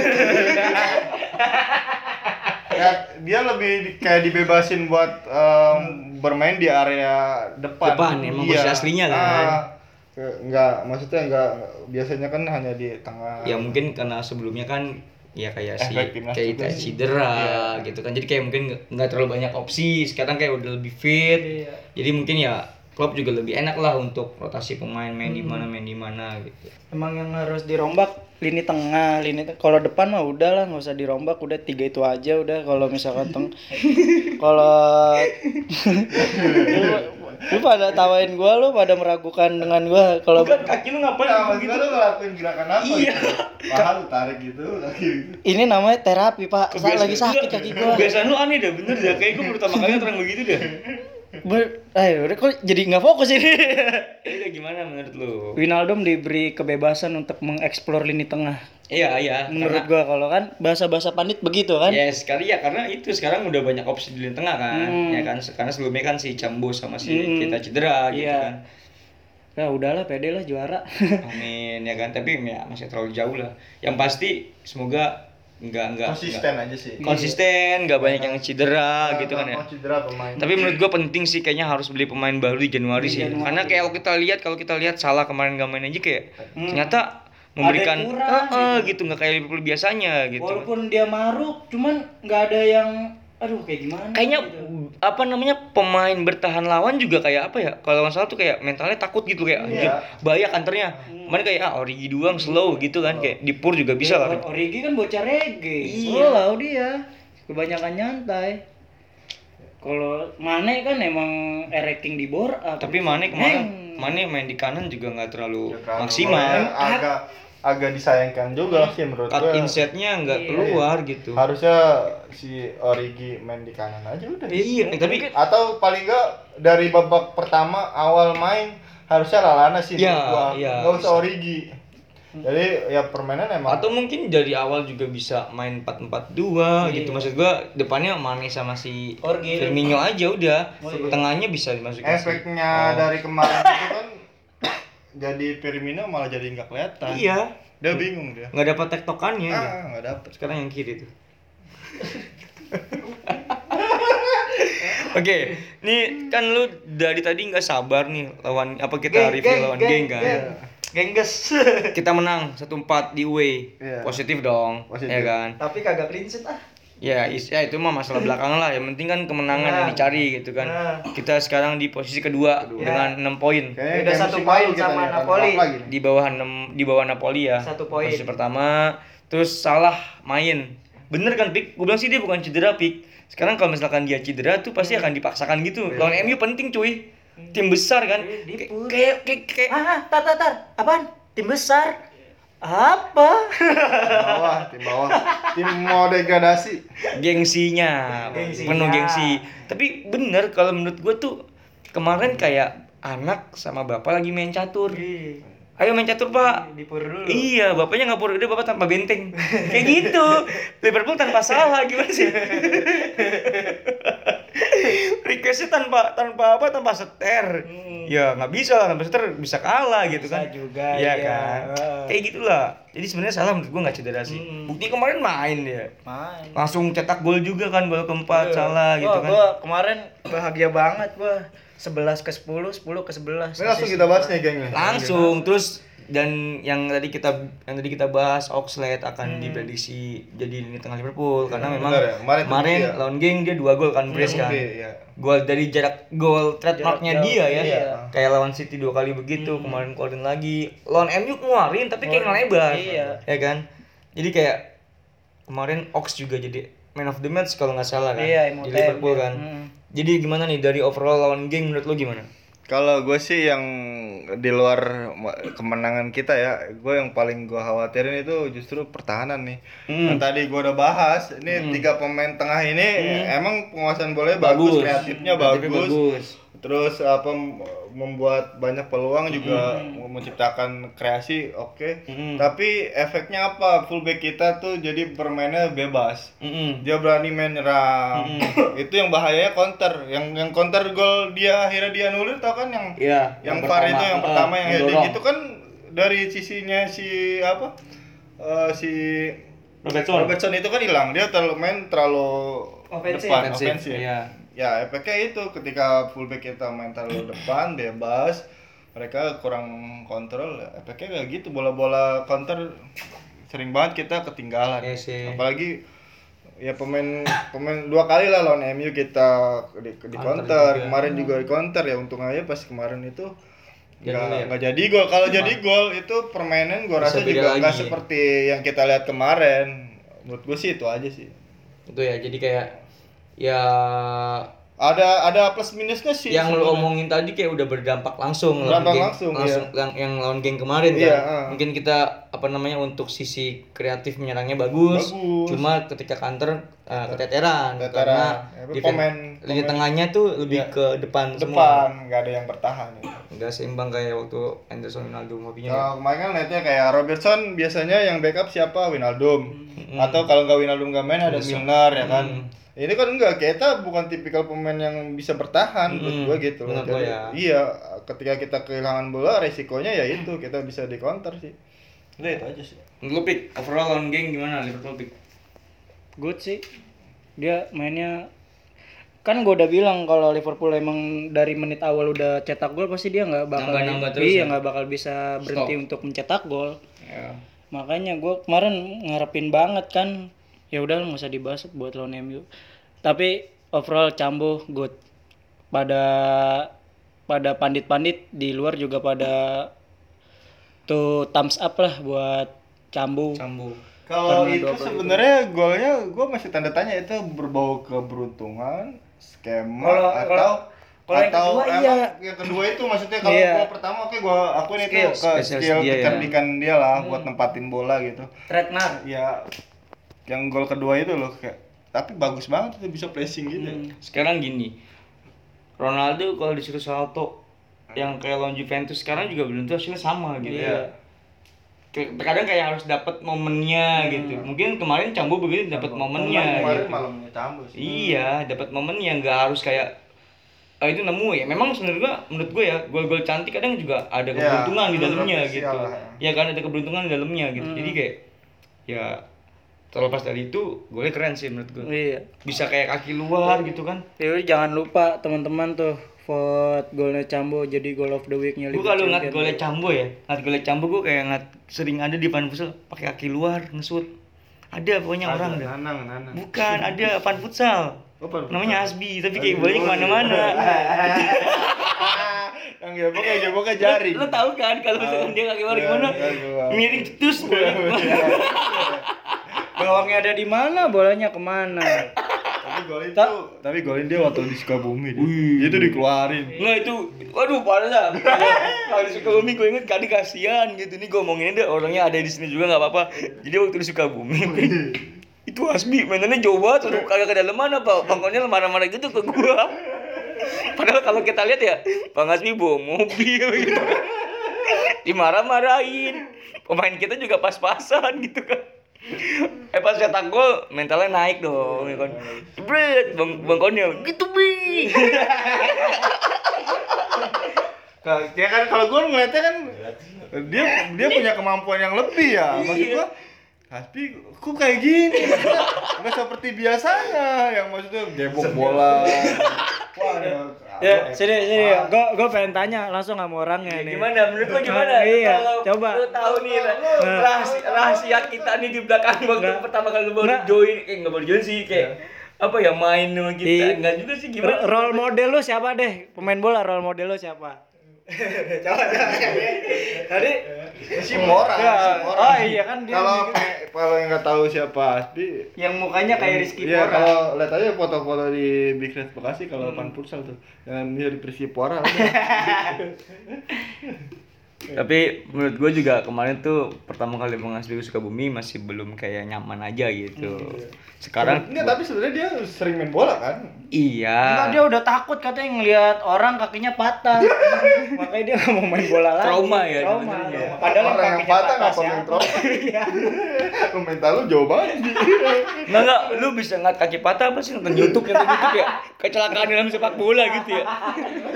[SPEAKER 2] ya, dia lebih kayak dibebasin buat em, bermain di area depan.
[SPEAKER 1] Depan, emang posisi aslinya kan.
[SPEAKER 2] Ah, ke- nggak, maksudnya nggak biasanya kan hanya di tengah.
[SPEAKER 1] Ya mungkin karena sebelumnya kan ya kayak si kayak kita
[SPEAKER 2] sih.
[SPEAKER 1] cedera
[SPEAKER 2] Iya.
[SPEAKER 1] gitu kan. Jadi kayak mungkin nggak- terlalu banyak opsi. Sekarang kayak udah lebih fit.
[SPEAKER 3] Iya.
[SPEAKER 1] Jadi mungkin ya Klopp juga lebih enak lah untuk rotasi pemain main di
[SPEAKER 2] Hmm.
[SPEAKER 1] mana main di mana gitu.
[SPEAKER 3] Emang yang harus dirombak lini tengah, lini te- kalau depan mah udah lah nggak usah dirombak, udah tiga itu aja udah kalau misalkan teng [laughs] kalau [laughs] [laughs] lu, pada tawain gua lu pada meragukan dengan gua kalau
[SPEAKER 1] kaki lu ngapain
[SPEAKER 2] Nah, maksudnya lu ngelakuin gerakan apa
[SPEAKER 1] Iya.
[SPEAKER 2] gitu? Paha lu tarik gitu, kaki gitu.
[SPEAKER 3] ini namanya terapi pak Sa- lagi sakit kaki gua
[SPEAKER 1] Kebiasaan lu aneh dah bener dah. Kayak gue pertama kali terang begitu dah.
[SPEAKER 3] Ber, eh udah kok jadi nggak fokus ini
[SPEAKER 1] Ini udah gimana menurut lu?
[SPEAKER 3] Winaldum diberi kebebasan untuk mengeksplor lini tengah
[SPEAKER 1] Iya iya.
[SPEAKER 3] menurut gua kalau kan bahasa-bahasa pandit begitu kan
[SPEAKER 1] Ya sekali ya karena itu sekarang udah banyak opsi di lini tengah kan,
[SPEAKER 3] Hmm.
[SPEAKER 1] ya kan. Karena sebelumnya kan si Cambo sama si
[SPEAKER 3] Hmm.
[SPEAKER 1] kita cedera gitu
[SPEAKER 3] Iya.
[SPEAKER 1] kan.
[SPEAKER 3] ya udahlah pede lah juara
[SPEAKER 1] Amin ya kan. Tapi ya masih terlalu jauh lah. Yang pasti semoga nggak nggak
[SPEAKER 2] Konsisten aja sih.
[SPEAKER 1] nggak- konsisten, nggak banyak yang cedera gitu kan ya.
[SPEAKER 2] Cedera pemain.
[SPEAKER 1] Tapi menurut gua penting sih kayaknya harus beli pemain baru di Januari sih. Karena kayak kalau kita lihat kalau kita lihat salah kemarin nggak main aja kayak ternyata memberikan
[SPEAKER 3] kurang
[SPEAKER 1] Eh, eh, gitu nggak kayak Liverpool biasanya gitu.
[SPEAKER 3] walaupun dia maruk cuman nggak ada yang aduh kayak gimana
[SPEAKER 1] Kayaknya
[SPEAKER 3] gitu.
[SPEAKER 1] apa namanya pemain bertahan lawan juga kayak apa ya? Kalau nggak salah tuh kayak mentalnya takut gitu kayak anjir,
[SPEAKER 2] Iya.
[SPEAKER 1] bahaya kanternya. Kemarin kayak ah Origi doang slow gitu kan kayak di Pur juga bisa lah.
[SPEAKER 3] Or- Origi kan bocah reggae
[SPEAKER 1] Iya.
[SPEAKER 3] slow dia kebanyakan nyantai kalau Mane kan emang ereking di bor.
[SPEAKER 1] Tapi Mane
[SPEAKER 3] Neng.
[SPEAKER 1] Mane main di kanan juga nggak terlalu
[SPEAKER 2] Ya kan,
[SPEAKER 1] maksimal.
[SPEAKER 2] agak agak disayangkan juga sih menurut
[SPEAKER 1] Cut
[SPEAKER 2] gua.
[SPEAKER 1] insetnya nggak
[SPEAKER 3] Iya.
[SPEAKER 1] keluar gitu.
[SPEAKER 2] Harusnya si Origi main di kanan aja udah.
[SPEAKER 1] Iya, tapi
[SPEAKER 2] Atau paling enggak dari babak pertama awal main harusnya Lalana sih
[SPEAKER 1] Iya,
[SPEAKER 2] menurut gua.
[SPEAKER 1] iya,
[SPEAKER 2] Nggak usah. Origi. Jadi ya permainan emang
[SPEAKER 1] atau mungkin dari awal juga bisa main 4-4-2 gitu maksud gua depannya Mane sama si
[SPEAKER 3] Orgi.
[SPEAKER 1] Firmino aja udah tengahnya bisa dimasukin
[SPEAKER 2] efeknya
[SPEAKER 1] Oh.
[SPEAKER 2] dari kemarin itu kan [coughs] jadi Firmino malah jadi nggak kelihatan.
[SPEAKER 1] iya
[SPEAKER 2] Dia bingung dia.
[SPEAKER 1] nggak dapat tektokannya.
[SPEAKER 2] Ah, nggak dapet.
[SPEAKER 1] sekarang yang kiri tuh [laughs] Oke, nih kan lu dari tadi nggak sabar nih lawan apa kita review lawan geng kan.
[SPEAKER 3] gengges
[SPEAKER 1] Kita menang 1-4 di away.
[SPEAKER 2] Iya.
[SPEAKER 1] Positif dong,
[SPEAKER 2] Positif.
[SPEAKER 1] ya kan?
[SPEAKER 3] tapi kagak clean sheet ah
[SPEAKER 1] Ya, is- ya itu mah masalah belakangan lah. Yang penting kan kemenangan yang
[SPEAKER 3] Nah.
[SPEAKER 1] dicari gitu kan.
[SPEAKER 3] Nah.
[SPEAKER 1] Kita sekarang di posisi kedua dengan 6 poin.
[SPEAKER 2] Kayaknya
[SPEAKER 3] Beda
[SPEAKER 2] kayak
[SPEAKER 3] satu poin sama Napoli.
[SPEAKER 1] Di bawah 6 di bawah Napoli ya.
[SPEAKER 3] Satu poin.
[SPEAKER 1] Posisi pertama, terus salah main. Bener kan, Pik? Gue bilang sih dia bukan cedera, Pik. Sekarang kalau misalkan dia cedera tuh pasti akan dipaksakan gitu. Lawan MU penting, cuy. Tim besar kan.
[SPEAKER 3] Iya,
[SPEAKER 1] kayak kayak kayak-
[SPEAKER 3] ah ah, tar tar tar apaan tim besar apa
[SPEAKER 2] Tim bawah, tim bawah. Tim mau degradasi.
[SPEAKER 1] gengsinya,
[SPEAKER 3] Gengsinya.
[SPEAKER 1] penuh gengsi. Tapi bener kalau menurut gue tuh kemarin kayak anak sama bapak lagi main catur. Ayo main catur pak.
[SPEAKER 3] di pur dulu
[SPEAKER 1] Iya, bapaknya nggak pura udah bapak tanpa benteng. Kayak gitu. Liverpool tanpa salah gimana sih? Requestnya tanpa tanpa apa tanpa seter. Ya nggak bisa lah tanpa seter bisa kalah gitu
[SPEAKER 3] Bisa
[SPEAKER 1] kan.
[SPEAKER 3] juga,
[SPEAKER 1] Iya
[SPEAKER 3] iya.
[SPEAKER 1] kan. Kayak gitulah. Jadi sebenarnya salah menurut gua nggak cedera sih.
[SPEAKER 3] Hmm.
[SPEAKER 1] Bukti kemarin main dia.
[SPEAKER 3] main
[SPEAKER 1] Langsung cetak gol juga kan gol keempat
[SPEAKER 3] Iya.
[SPEAKER 1] salah gitu kan.
[SPEAKER 3] gua kemarin bahagia banget gua 11 ke 10 10 ke 11
[SPEAKER 2] Ini langsung kita bahas nih, geng. nih.
[SPEAKER 1] langsung terus dan yang tadi kita yang tadi kita bahas Oxlade akan diprediksi jadi lini tengah Liverpool karena memang
[SPEAKER 2] benar ya. Kemarin
[SPEAKER 1] kemarin,
[SPEAKER 2] ya.
[SPEAKER 1] lawan geng dia dua gol kan brace kan
[SPEAKER 2] ya.
[SPEAKER 1] gol dari jarak gol trademarknya dia ya
[SPEAKER 3] iya.
[SPEAKER 1] kayak lawan City dua kali begitu kemarin keluarin lagi lawan MU ngeluarin tapi kayak ngelebar
[SPEAKER 3] iya.
[SPEAKER 1] ya kan jadi kayak kemarin Ox juga jadi man of the match kalau nggak salah kan
[SPEAKER 3] Iya,
[SPEAKER 1] di Liverpool
[SPEAKER 3] iya.
[SPEAKER 1] kan
[SPEAKER 3] Hmm.
[SPEAKER 1] jadi gimana nih dari overall lawan geng menurut lo gimana
[SPEAKER 2] Kalau gue sih yang di luar kemenangan kita ya, gue yang paling gue khawatirin itu justru pertahanan nih.
[SPEAKER 1] Hmm.
[SPEAKER 2] Yang tadi gue udah bahas, ini tiga pemain tengah ini emang penguasaan bolanya bagus,
[SPEAKER 1] Bagus.
[SPEAKER 2] kreatifnya
[SPEAKER 1] Kreatifnya
[SPEAKER 2] bagus.
[SPEAKER 1] bagus.
[SPEAKER 2] Terus apa membuat banyak peluang juga menciptakan kreasi oke.
[SPEAKER 1] Mm-mm.
[SPEAKER 2] tapi efeknya apa? Fullback kita tuh jadi bermainnya bebas.
[SPEAKER 1] Mm-mm.
[SPEAKER 2] dia berani main nyerang itu yang bahayanya counter. Yang yang counter gol dia akhirnya dia nulir tau kan? Yang
[SPEAKER 1] Iya,
[SPEAKER 2] yang,
[SPEAKER 1] yang
[SPEAKER 2] VAR itu yang pertama yang heading itu kan dari sisinya si apa? Eh, si
[SPEAKER 1] Robertson.
[SPEAKER 2] Robertson itu kan hilang. Dia terlalu main terlalu
[SPEAKER 3] Ofensif.
[SPEAKER 2] depan
[SPEAKER 1] Offensive,
[SPEAKER 2] ofensif
[SPEAKER 1] iya.
[SPEAKER 2] Ya efeknya itu ketika fullback kita main terlalu depan bebas. Mereka kurang kontrol ya, efeknya kayak gitu. Bola-bola counter sering banget kita ketinggalan.
[SPEAKER 1] Iya sih.
[SPEAKER 2] apalagi ya pemain pemain dua kali lah lawan MU kita di, di counter
[SPEAKER 1] juga.
[SPEAKER 2] kemarin juga di counter ya untung aja pas kemarin itu nggak
[SPEAKER 1] ya.
[SPEAKER 2] nggak jadi gol. Kalau jadi gol itu permainan
[SPEAKER 1] Bisa
[SPEAKER 2] rasa juga nggak seperti yang kita lihat kemarin. Menurut gue sih itu aja sih.
[SPEAKER 1] Itu ya, jadi kayak ya
[SPEAKER 2] ada ada plus minusnya sih
[SPEAKER 1] yang
[SPEAKER 2] sebenarnya.
[SPEAKER 1] omongin tadi kayak udah berdampak langsung lawan
[SPEAKER 2] Berdampak
[SPEAKER 1] geng-
[SPEAKER 2] langsung,
[SPEAKER 1] yang yang lawan geng kemarin kan.
[SPEAKER 2] Iya, ah.
[SPEAKER 1] Mungkin kita apa namanya untuk sisi kreatif menyerangnya bagus,
[SPEAKER 2] Bagus.
[SPEAKER 1] cuma ketika counter uh, keteteran,
[SPEAKER 2] Keteteran.
[SPEAKER 1] karena
[SPEAKER 2] Ya, pemain-
[SPEAKER 1] tengahnya tuh lebih
[SPEAKER 2] Iya.
[SPEAKER 1] ke depan, semua.
[SPEAKER 2] depan nggak ada yang bertahan ya.
[SPEAKER 1] Enggak seimbang kayak waktu Anderson Ronaldo hobinya.
[SPEAKER 2] Kalau kemarin kan lihatnya kayak Robertson biasanya yang backup siapa Winaldum atau kalau nggak Winaldum nggak main ada Milner ya kan ini kan enggak kita bukan tipikal pemain yang bisa bertahan menurut
[SPEAKER 1] Mm-mm.
[SPEAKER 2] gua gitu.
[SPEAKER 1] Menurut
[SPEAKER 2] Jadi,
[SPEAKER 1] ya.
[SPEAKER 2] iya ketika kita kehilangan bola resikonya ya itu kita bisa di counter sih udah itu aja sih
[SPEAKER 1] Lu pick overall lawan geng gimana Liverpool pick?
[SPEAKER 3] good sih dia mainnya kan gue udah bilang kalau Liverpool emang dari menit awal udah cetak gol pasti dia nggak bakal
[SPEAKER 1] Nambah-nambah terus
[SPEAKER 3] iya
[SPEAKER 1] ya?
[SPEAKER 3] nggak bakal bisa berhenti untuk mencetak gol
[SPEAKER 1] Ya.
[SPEAKER 3] makanya gue kemarin ngarepin banget kan ya udah nggak usah dibahas buat lawan MU tapi overall Cambo good pada pada pandit-pandit di luar juga pada tuh thumbs up lah buat Cambo
[SPEAKER 1] Cambu.
[SPEAKER 2] kalau itu
[SPEAKER 3] kali
[SPEAKER 2] sebenarnya golnya gua masih tanda tanya itu berbau keberuntungan skema
[SPEAKER 3] Kalau-
[SPEAKER 2] atau
[SPEAKER 3] kalau yang
[SPEAKER 2] atau
[SPEAKER 3] kedua
[SPEAKER 2] emang
[SPEAKER 3] iya.
[SPEAKER 2] yang kedua itu maksudnya kalau
[SPEAKER 3] Iya.
[SPEAKER 2] gol pertama oke gua akuin itu
[SPEAKER 3] Skill,
[SPEAKER 2] ke
[SPEAKER 1] spesialis
[SPEAKER 2] skill
[SPEAKER 1] dia ya.
[SPEAKER 2] kecerdikan dia lah buat nempatin bola gitu
[SPEAKER 3] trademark
[SPEAKER 2] ya yang gol kedua itu loh kayak tapi bagus banget itu bisa pressing gitu
[SPEAKER 3] Hmm.
[SPEAKER 1] Sekarang gini. Ronaldo kalau disuruh salto yang kayak lawan Juventus sekarang juga belum tentu hasilnya sama gitu.
[SPEAKER 3] Iya.
[SPEAKER 1] Kayak- Terkadang kayak harus dapat momennya gitu. Mungkin kemarin Cambu begitu dapat momennya.
[SPEAKER 2] kemarin
[SPEAKER 1] gitu.
[SPEAKER 2] malamnya cambus
[SPEAKER 1] Iya, dapat momennya nggak harus kayak ah itu nemu ya. Memang sebenarnya gua menurut gue ya, gol-gol cantik kadang juga ada
[SPEAKER 2] Iya,
[SPEAKER 1] keberuntungan di
[SPEAKER 2] bener,
[SPEAKER 1] dalamnya gitu.
[SPEAKER 2] lah.
[SPEAKER 1] Ya kan ada keberuntungan di dalamnya gitu. Jadi kayak ya terlepas dari itu, golnya keren sih menurut gue.
[SPEAKER 3] iya
[SPEAKER 1] Bisa kayak kaki luar gitu kan.
[SPEAKER 3] Ya udah, jangan lupa teman-teman tuh vote golnya Cambo jadi goal of the week-nya
[SPEAKER 1] Gue kalau
[SPEAKER 3] Champion.
[SPEAKER 1] golnya Cambo ya, ngeliat golnya Cambo gue kayak ngeliat sering ada di Van Futsal pakai kaki luar ngesut. Ada pokoknya orang dah.
[SPEAKER 2] nanang nanang
[SPEAKER 1] Bukan, ada Van Futsal.
[SPEAKER 2] Oh, Futsal.
[SPEAKER 1] Namanya Asbi, tapi kayak bolanya ke mana-mana. [laughs]
[SPEAKER 2] yang geboknya geboknya jari
[SPEAKER 1] Lo tau kan kalau misalkan dia kaki luar gimana?
[SPEAKER 2] iya.
[SPEAKER 1] Miring ke mana. [laughs]
[SPEAKER 3] Gawangnya ada di mana, bolanya ke mana? [laughs]
[SPEAKER 2] tapi gol itu tapi golin dia waktu di Sukabumi dia. itu dikeluarin
[SPEAKER 1] Nggak itu, waduh parah dah. Kalau di Sukabumi gue inget kali kasihan gitu nih gue ngomongin deh orangnya ada di sini juga nggak apa-apa. Jadi waktu di Sukabumi itu Asbi mainannya jauh banget, udah kagak ke dalam mana pak, bangkonnya marah-marah gitu ke gua. Padahal kalau kita lihat ya, Bang Asbi bawa mobil gitu. Dimarah-marahin. Pemain kita juga pas-pasan gitu kan. [laughs] Eh pas cetak gol mentalnya naik dong ya kan. Jebret bang bangkonnya gitu bi. [laughs]
[SPEAKER 2] Kalau ya kan kalau gue ngeliatnya kan dia dia punya kemampuan yang lebih ya. Maksud
[SPEAKER 1] Iya.
[SPEAKER 2] Hasbi kok kayak gini? Enggak seperti biasanya yang maksudnya gebok bola. [laughs] Wah, ada-
[SPEAKER 3] Ya, sini sini. Gua gua pengen tanya langsung sama orangnya nih.
[SPEAKER 1] Gimana menurut lo gimana?
[SPEAKER 3] Iya,
[SPEAKER 1] Kalau
[SPEAKER 3] coba.
[SPEAKER 1] Lo tahu nih rahasia, rahasia kita nih di belakang waktu
[SPEAKER 3] Nggak.
[SPEAKER 1] pertama kali lo baru join, eh nggak baru join sih kayak apa ya main sama kita.
[SPEAKER 3] Iya.
[SPEAKER 1] Enggak juga sih gimana?
[SPEAKER 3] role model lu siapa deh? Pemain bola role model lu siapa? [laughs] Tadi
[SPEAKER 2] si Mora,
[SPEAKER 3] Ya,
[SPEAKER 2] si Mora.
[SPEAKER 3] oh iya kan dia
[SPEAKER 2] Kalau pe- kalau yang nggak tahu siapa Hasbi
[SPEAKER 3] yang mukanya kayak Rizky
[SPEAKER 2] Iya,
[SPEAKER 3] Pora.
[SPEAKER 2] kalau lihat aja foto-foto di Big Red Bekasi kalau pan futsal tuh. Jangan dia di Persipora. [laughs]
[SPEAKER 1] Tapi menurut gue juga kemarin tuh pertama kali mengasih ke Sukabumi masih belum kayak nyaman aja gitu. Sekarang
[SPEAKER 2] Enggak, tapi sebenarnya dia sering main bola kan.
[SPEAKER 3] Enggak,
[SPEAKER 1] iya.
[SPEAKER 3] dia udah takut katanya ngelihat orang kakinya patah. [laughs] Makanya dia nggak mau main bola lagi.
[SPEAKER 1] Trauma ya,
[SPEAKER 3] Trauma.
[SPEAKER 1] sebenarnya.
[SPEAKER 3] Padahal
[SPEAKER 2] Orang yang
[SPEAKER 3] kakinya
[SPEAKER 2] patah main
[SPEAKER 3] siapa?
[SPEAKER 2] trauma? [laughs] [laughs]
[SPEAKER 3] Iya.
[SPEAKER 2] Lu mental lu jauh banget.
[SPEAKER 1] Enggak enggak, lu bisa ngeliat kaki patah apa sih nonton YouTube nonton YouTube ya? Kecelakaan dalam sepak bola gitu ya.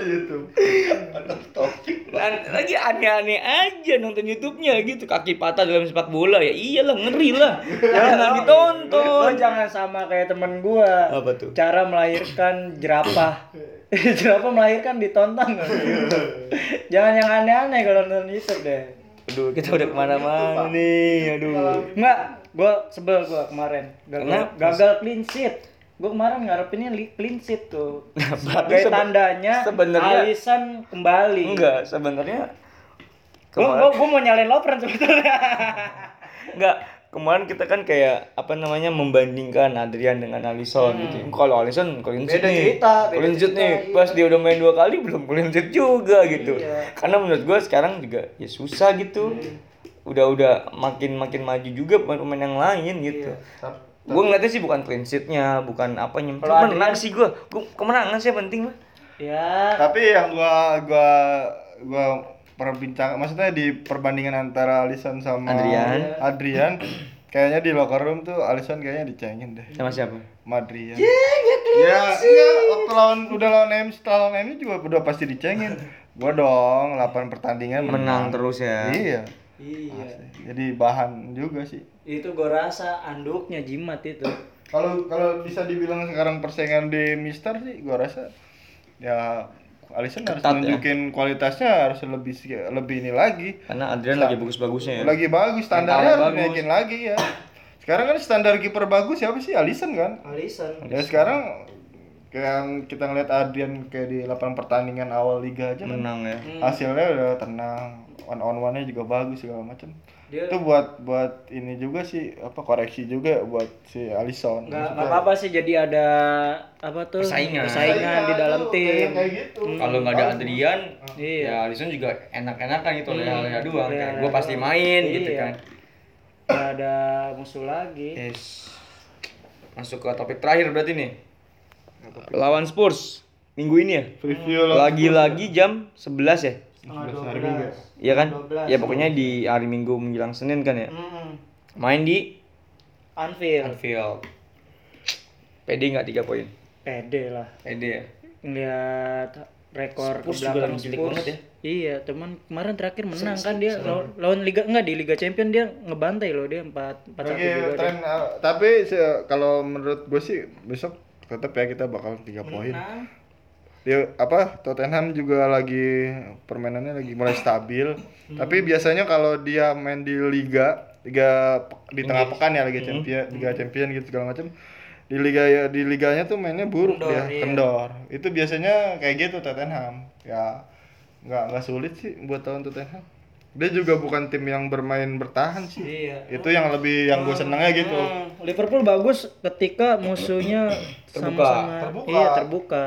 [SPEAKER 2] Gitu. Topik.
[SPEAKER 1] Dan lagi aneh-aneh aja nonton YouTube-nya gitu, kaki patah dalam sepak bola ya. Iyalah ngeri lah. Jangan
[SPEAKER 3] Lo
[SPEAKER 1] ditonton.
[SPEAKER 3] jangan sama kayak temen gua.
[SPEAKER 1] Apa tuh?
[SPEAKER 3] Cara melahirkan jerapah. [laughs] jerapah melahirkan ditonton. jangan yang aneh-aneh kalau nonton YouTube deh.
[SPEAKER 1] Aduh, kita udah ke mana-mana nih. Aduh.
[SPEAKER 3] Enggak, gua sebel gua kemarin. Gagal,
[SPEAKER 1] Kenapa?
[SPEAKER 3] gagal clean sheet. Gua kemarin ngarepinnya clean sheet tuh.
[SPEAKER 1] berarti
[SPEAKER 3] Sebagai tandanya
[SPEAKER 1] sebenarnya-
[SPEAKER 3] Alisan kembali.
[SPEAKER 1] Enggak, sebenarnya
[SPEAKER 3] Gua,
[SPEAKER 1] kemarin
[SPEAKER 3] gua, gua mau nyalain Lovren sebetulnya.
[SPEAKER 1] enggak kemarin kita kan kayak apa namanya membandingkan Adrian dengan Alisson gitu. Kalau Alisson clean sheet
[SPEAKER 3] Hmm. Beda
[SPEAKER 1] nih.
[SPEAKER 3] cerita, beda
[SPEAKER 1] Clean sheet
[SPEAKER 3] cerita,
[SPEAKER 1] nih.
[SPEAKER 3] iya.
[SPEAKER 1] Pas dia udah main dua kali belum clean sheet juga gitu.
[SPEAKER 3] Iya.
[SPEAKER 1] Karena menurut gua sekarang juga ya susah gitu.
[SPEAKER 3] Hmm.
[SPEAKER 1] Udah udah makin makin maju juga pemain-pemain yang lain gitu.
[SPEAKER 3] Iya.
[SPEAKER 1] Gue ngeliatnya sih bukan clean sheet-nya, bukan apanya.
[SPEAKER 3] Kalau
[SPEAKER 1] Menang
[SPEAKER 3] Adrian-
[SPEAKER 1] sih gua. Gua kemenangan sih yang penting mah.
[SPEAKER 3] ya,
[SPEAKER 2] Tapi yang gua gua gua perbincang maksudnya di perbandingan antara Alisson sama
[SPEAKER 1] Adrian.
[SPEAKER 2] Adrian kayaknya di locker room tuh Alisson kayaknya dicengin deh.
[SPEAKER 1] Sama siapa?
[SPEAKER 2] Madrian. Ya, enggak waktu lawan udah lawan M setelah lawan M juga udah pasti dicengin. Gua dong 8 pertandingan
[SPEAKER 1] Menang terus ya.
[SPEAKER 2] Iya.
[SPEAKER 3] iya.
[SPEAKER 2] Jadi bahan juga sih.
[SPEAKER 3] Itu gua rasa anduknya jimat itu.
[SPEAKER 2] Kalau kalau bisa dibilang sekarang persaingan di Mister sih gua rasa ya Alisson harus
[SPEAKER 1] ya.
[SPEAKER 2] nunjukin kualitasnya harus lebih lebih ini lagi.
[SPEAKER 1] Karena Adrian lagi bagus-bagusnya ya.
[SPEAKER 2] Lagi bagus standarnya harus
[SPEAKER 1] bagus.
[SPEAKER 2] naikin lagi ya. Sekarang kan standar kiper bagus siapa sih Alisson kan?
[SPEAKER 3] Alisson.
[SPEAKER 2] Ya sekarang kayak yang kita ngeliat Adrian kayak di 8 pertandingan awal liga aja kan.
[SPEAKER 1] Menang ya.
[SPEAKER 2] Hasilnya udah tenang, one on one-nya juga bagus segala macam.
[SPEAKER 3] Dia
[SPEAKER 2] Itu buat buat ini juga sih apa koreksi juga buat si Alisson.
[SPEAKER 3] nggak nggak apa-apa sih jadi ada apa tuh
[SPEAKER 1] Persaingan.
[SPEAKER 3] persaingan di dalam
[SPEAKER 2] tuh,
[SPEAKER 3] tim.
[SPEAKER 2] kayak- gitu.
[SPEAKER 1] Kalau nggak ada Adrian,
[SPEAKER 3] Iya.
[SPEAKER 1] ya Alisson juga enak-enakan gitu
[SPEAKER 3] Hmm,
[SPEAKER 1] doang. Kayak
[SPEAKER 3] leha-leha
[SPEAKER 1] gue pasti main gitu
[SPEAKER 3] Iya.
[SPEAKER 1] kan.
[SPEAKER 3] Nggak ada musuh lagi.
[SPEAKER 1] Yes. Masuk ke topik terakhir berarti nih. Lawan Spurs minggu ini ya. Lagi-lagi jam 11 ya.
[SPEAKER 3] Setengah
[SPEAKER 2] hari Minggu.
[SPEAKER 3] 12.
[SPEAKER 1] Iya kan?
[SPEAKER 3] 12.
[SPEAKER 1] Ya pokoknya di hari Minggu menjelang Senin kan ya.
[SPEAKER 3] Mm.
[SPEAKER 1] Main di
[SPEAKER 3] Anfield.
[SPEAKER 1] Anfield. PD nggak 3 poin?
[SPEAKER 3] Pede lah.
[SPEAKER 1] PD ya.
[SPEAKER 3] Ngeliat rekor
[SPEAKER 1] Spurs
[SPEAKER 3] ke belakang Spurs.
[SPEAKER 1] banget ya.
[SPEAKER 3] Iya, cuman kemarin terakhir menang kan dia lawan, lawan Liga enggak di Liga Champion dia ngebantai loh dia 4 4 1
[SPEAKER 2] Lagi
[SPEAKER 3] juga.
[SPEAKER 2] tren
[SPEAKER 3] dia.
[SPEAKER 2] uh, tapi kalau menurut gue sih besok tetap ya kita bakal 3 poin. Dia apa Tottenham juga lagi permainannya lagi mulai stabil. Tapi biasanya kalau dia main di liga, liga di tengah pekan ya liga champion, liga champion gitu segala macam. Di liga ya di liganya tuh mainnya buruk
[SPEAKER 3] Kendor,
[SPEAKER 2] dia,
[SPEAKER 3] iya.
[SPEAKER 2] kendor. Itu biasanya kayak gitu Tottenham. Ya nggak nggak sulit sih buat tahun Tottenham. Dia juga bukan tim yang bermain bertahan sih.
[SPEAKER 3] Iya.
[SPEAKER 2] Itu yang lebih yang gue senengnya gitu.
[SPEAKER 3] Hmm, Liverpool bagus ketika musuhnya [clears throat]
[SPEAKER 1] Terbuka.
[SPEAKER 3] sama-sama
[SPEAKER 2] Terbuka.
[SPEAKER 3] iya terbuka.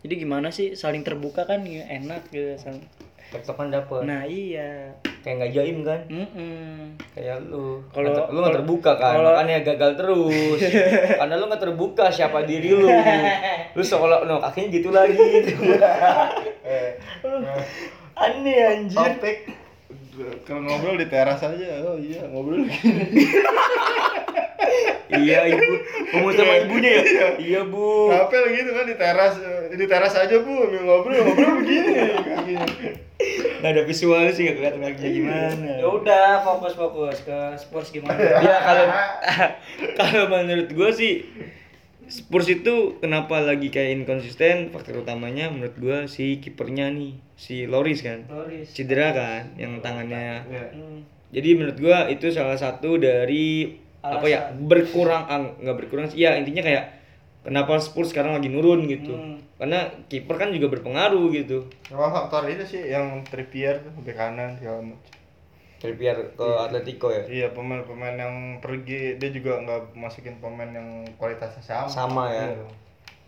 [SPEAKER 3] Jadi gimana sih saling terbuka kan ya, enak gitu saling.
[SPEAKER 1] Tektokan dapet.
[SPEAKER 3] Nah iya.
[SPEAKER 1] Kayak nggak jaim kan?
[SPEAKER 3] Mm-mm.
[SPEAKER 1] Kayak lu.
[SPEAKER 3] Kalau-
[SPEAKER 1] lu nggak terbuka kan,
[SPEAKER 3] kalau-
[SPEAKER 1] makanya gagal terus. [laughs] Karena lu nggak terbuka siapa diri lu. Lu seolah no kakinya gitu lagi. [laughs] [laughs]
[SPEAKER 2] Eh,
[SPEAKER 1] Aneh anjir.
[SPEAKER 2] topik kalau ngobrol di teras aja oh iya ngobrol [laughs]
[SPEAKER 1] iya ibu, ngomong sama ibunya ya. Iya bu.
[SPEAKER 2] Apel gitu kan di teras eh, di teras aja bu ngobrol ngobrol begini gini.
[SPEAKER 1] Nggak ada visual sih nggak kelihatan kakinya gimana.
[SPEAKER 3] Ya udah fokus fokus ke Spurs gimana?
[SPEAKER 1] ya kalau [laughs] kalau menurut gue sih Spurs itu kenapa lagi kayak inkonsisten faktor utamanya menurut gue si kipernya nih si Loris kan
[SPEAKER 3] Loris.
[SPEAKER 1] cedera kan yang tangannya
[SPEAKER 2] Iya.
[SPEAKER 3] Hmm.
[SPEAKER 1] jadi menurut gue itu salah satu dari apa ya berkurang ah, nggak berkurang sih ya intinya kayak kenapa Spurs sekarang lagi nurun gitu
[SPEAKER 3] Hmm.
[SPEAKER 1] karena kiper kan juga berpengaruh gitu
[SPEAKER 2] Cuma faktor itu sih yang Trippier tuh bek kanan segala macam.
[SPEAKER 1] Trippier ke Atletico ya
[SPEAKER 2] Iya pemain-pemain yang pergi dia juga nggak masukin pemain yang kualitasnya sama.
[SPEAKER 1] Sama ya.
[SPEAKER 2] Iya.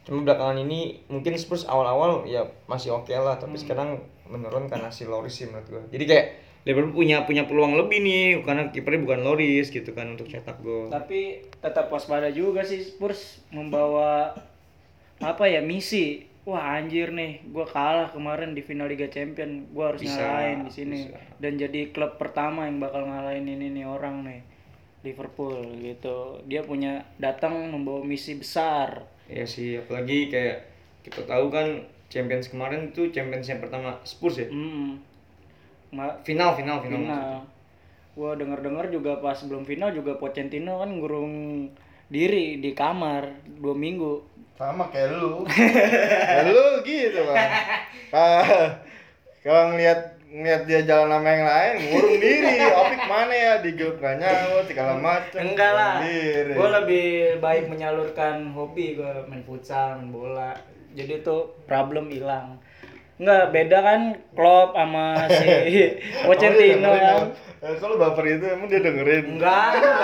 [SPEAKER 1] cuma belakangan ini mungkin Spurs awal-awal ya masih oke lah tapi sekarang menurun karena si Loris sih menurut gua. Jadi kayak Liverpool punya punya peluang lebih nih karena kipernya bukan Loris gitu kan untuk cetak gol.
[SPEAKER 3] Tapi tetap waspada juga sih Spurs membawa apa ya misi. Wah anjir nih, gua kalah kemarin di final Liga Champion. Gua harus
[SPEAKER 1] Bisa,
[SPEAKER 3] ngalahin di sini
[SPEAKER 1] bisa.
[SPEAKER 3] dan jadi klub pertama yang bakal ngalahin ini nih orang nih. Liverpool gitu. Dia punya datang membawa misi besar.
[SPEAKER 1] Ya sih, apalagi kayak kita tahu kan Champions kemarin itu Champions yang pertama Spurs ya.
[SPEAKER 3] Hmm. Ma-
[SPEAKER 1] Final, final, final.
[SPEAKER 3] final. Gua denger-dengar juga pas belum final juga Pochettino kan ngurung diri di kamar dua minggu.
[SPEAKER 2] Sama kayak lu ya, lu gitu bang Ah, kalau ngeliat ngeliat dia jalan sama yang lain ngurung diri opik mana ya di grup gak nyaut segala macem
[SPEAKER 3] Enggak lah. Gue lebih baik menyalurkan hobi gue main futsal, main bola. Jadi tuh problem hilang. Enggak beda kan Klopp sama si
[SPEAKER 2] Oh, [laughs]
[SPEAKER 3] Pochettino
[SPEAKER 2] dengerin
[SPEAKER 3] kan.
[SPEAKER 2] ya? Eh, kalau baper itu emang dia dengerin
[SPEAKER 3] Enggak, enggak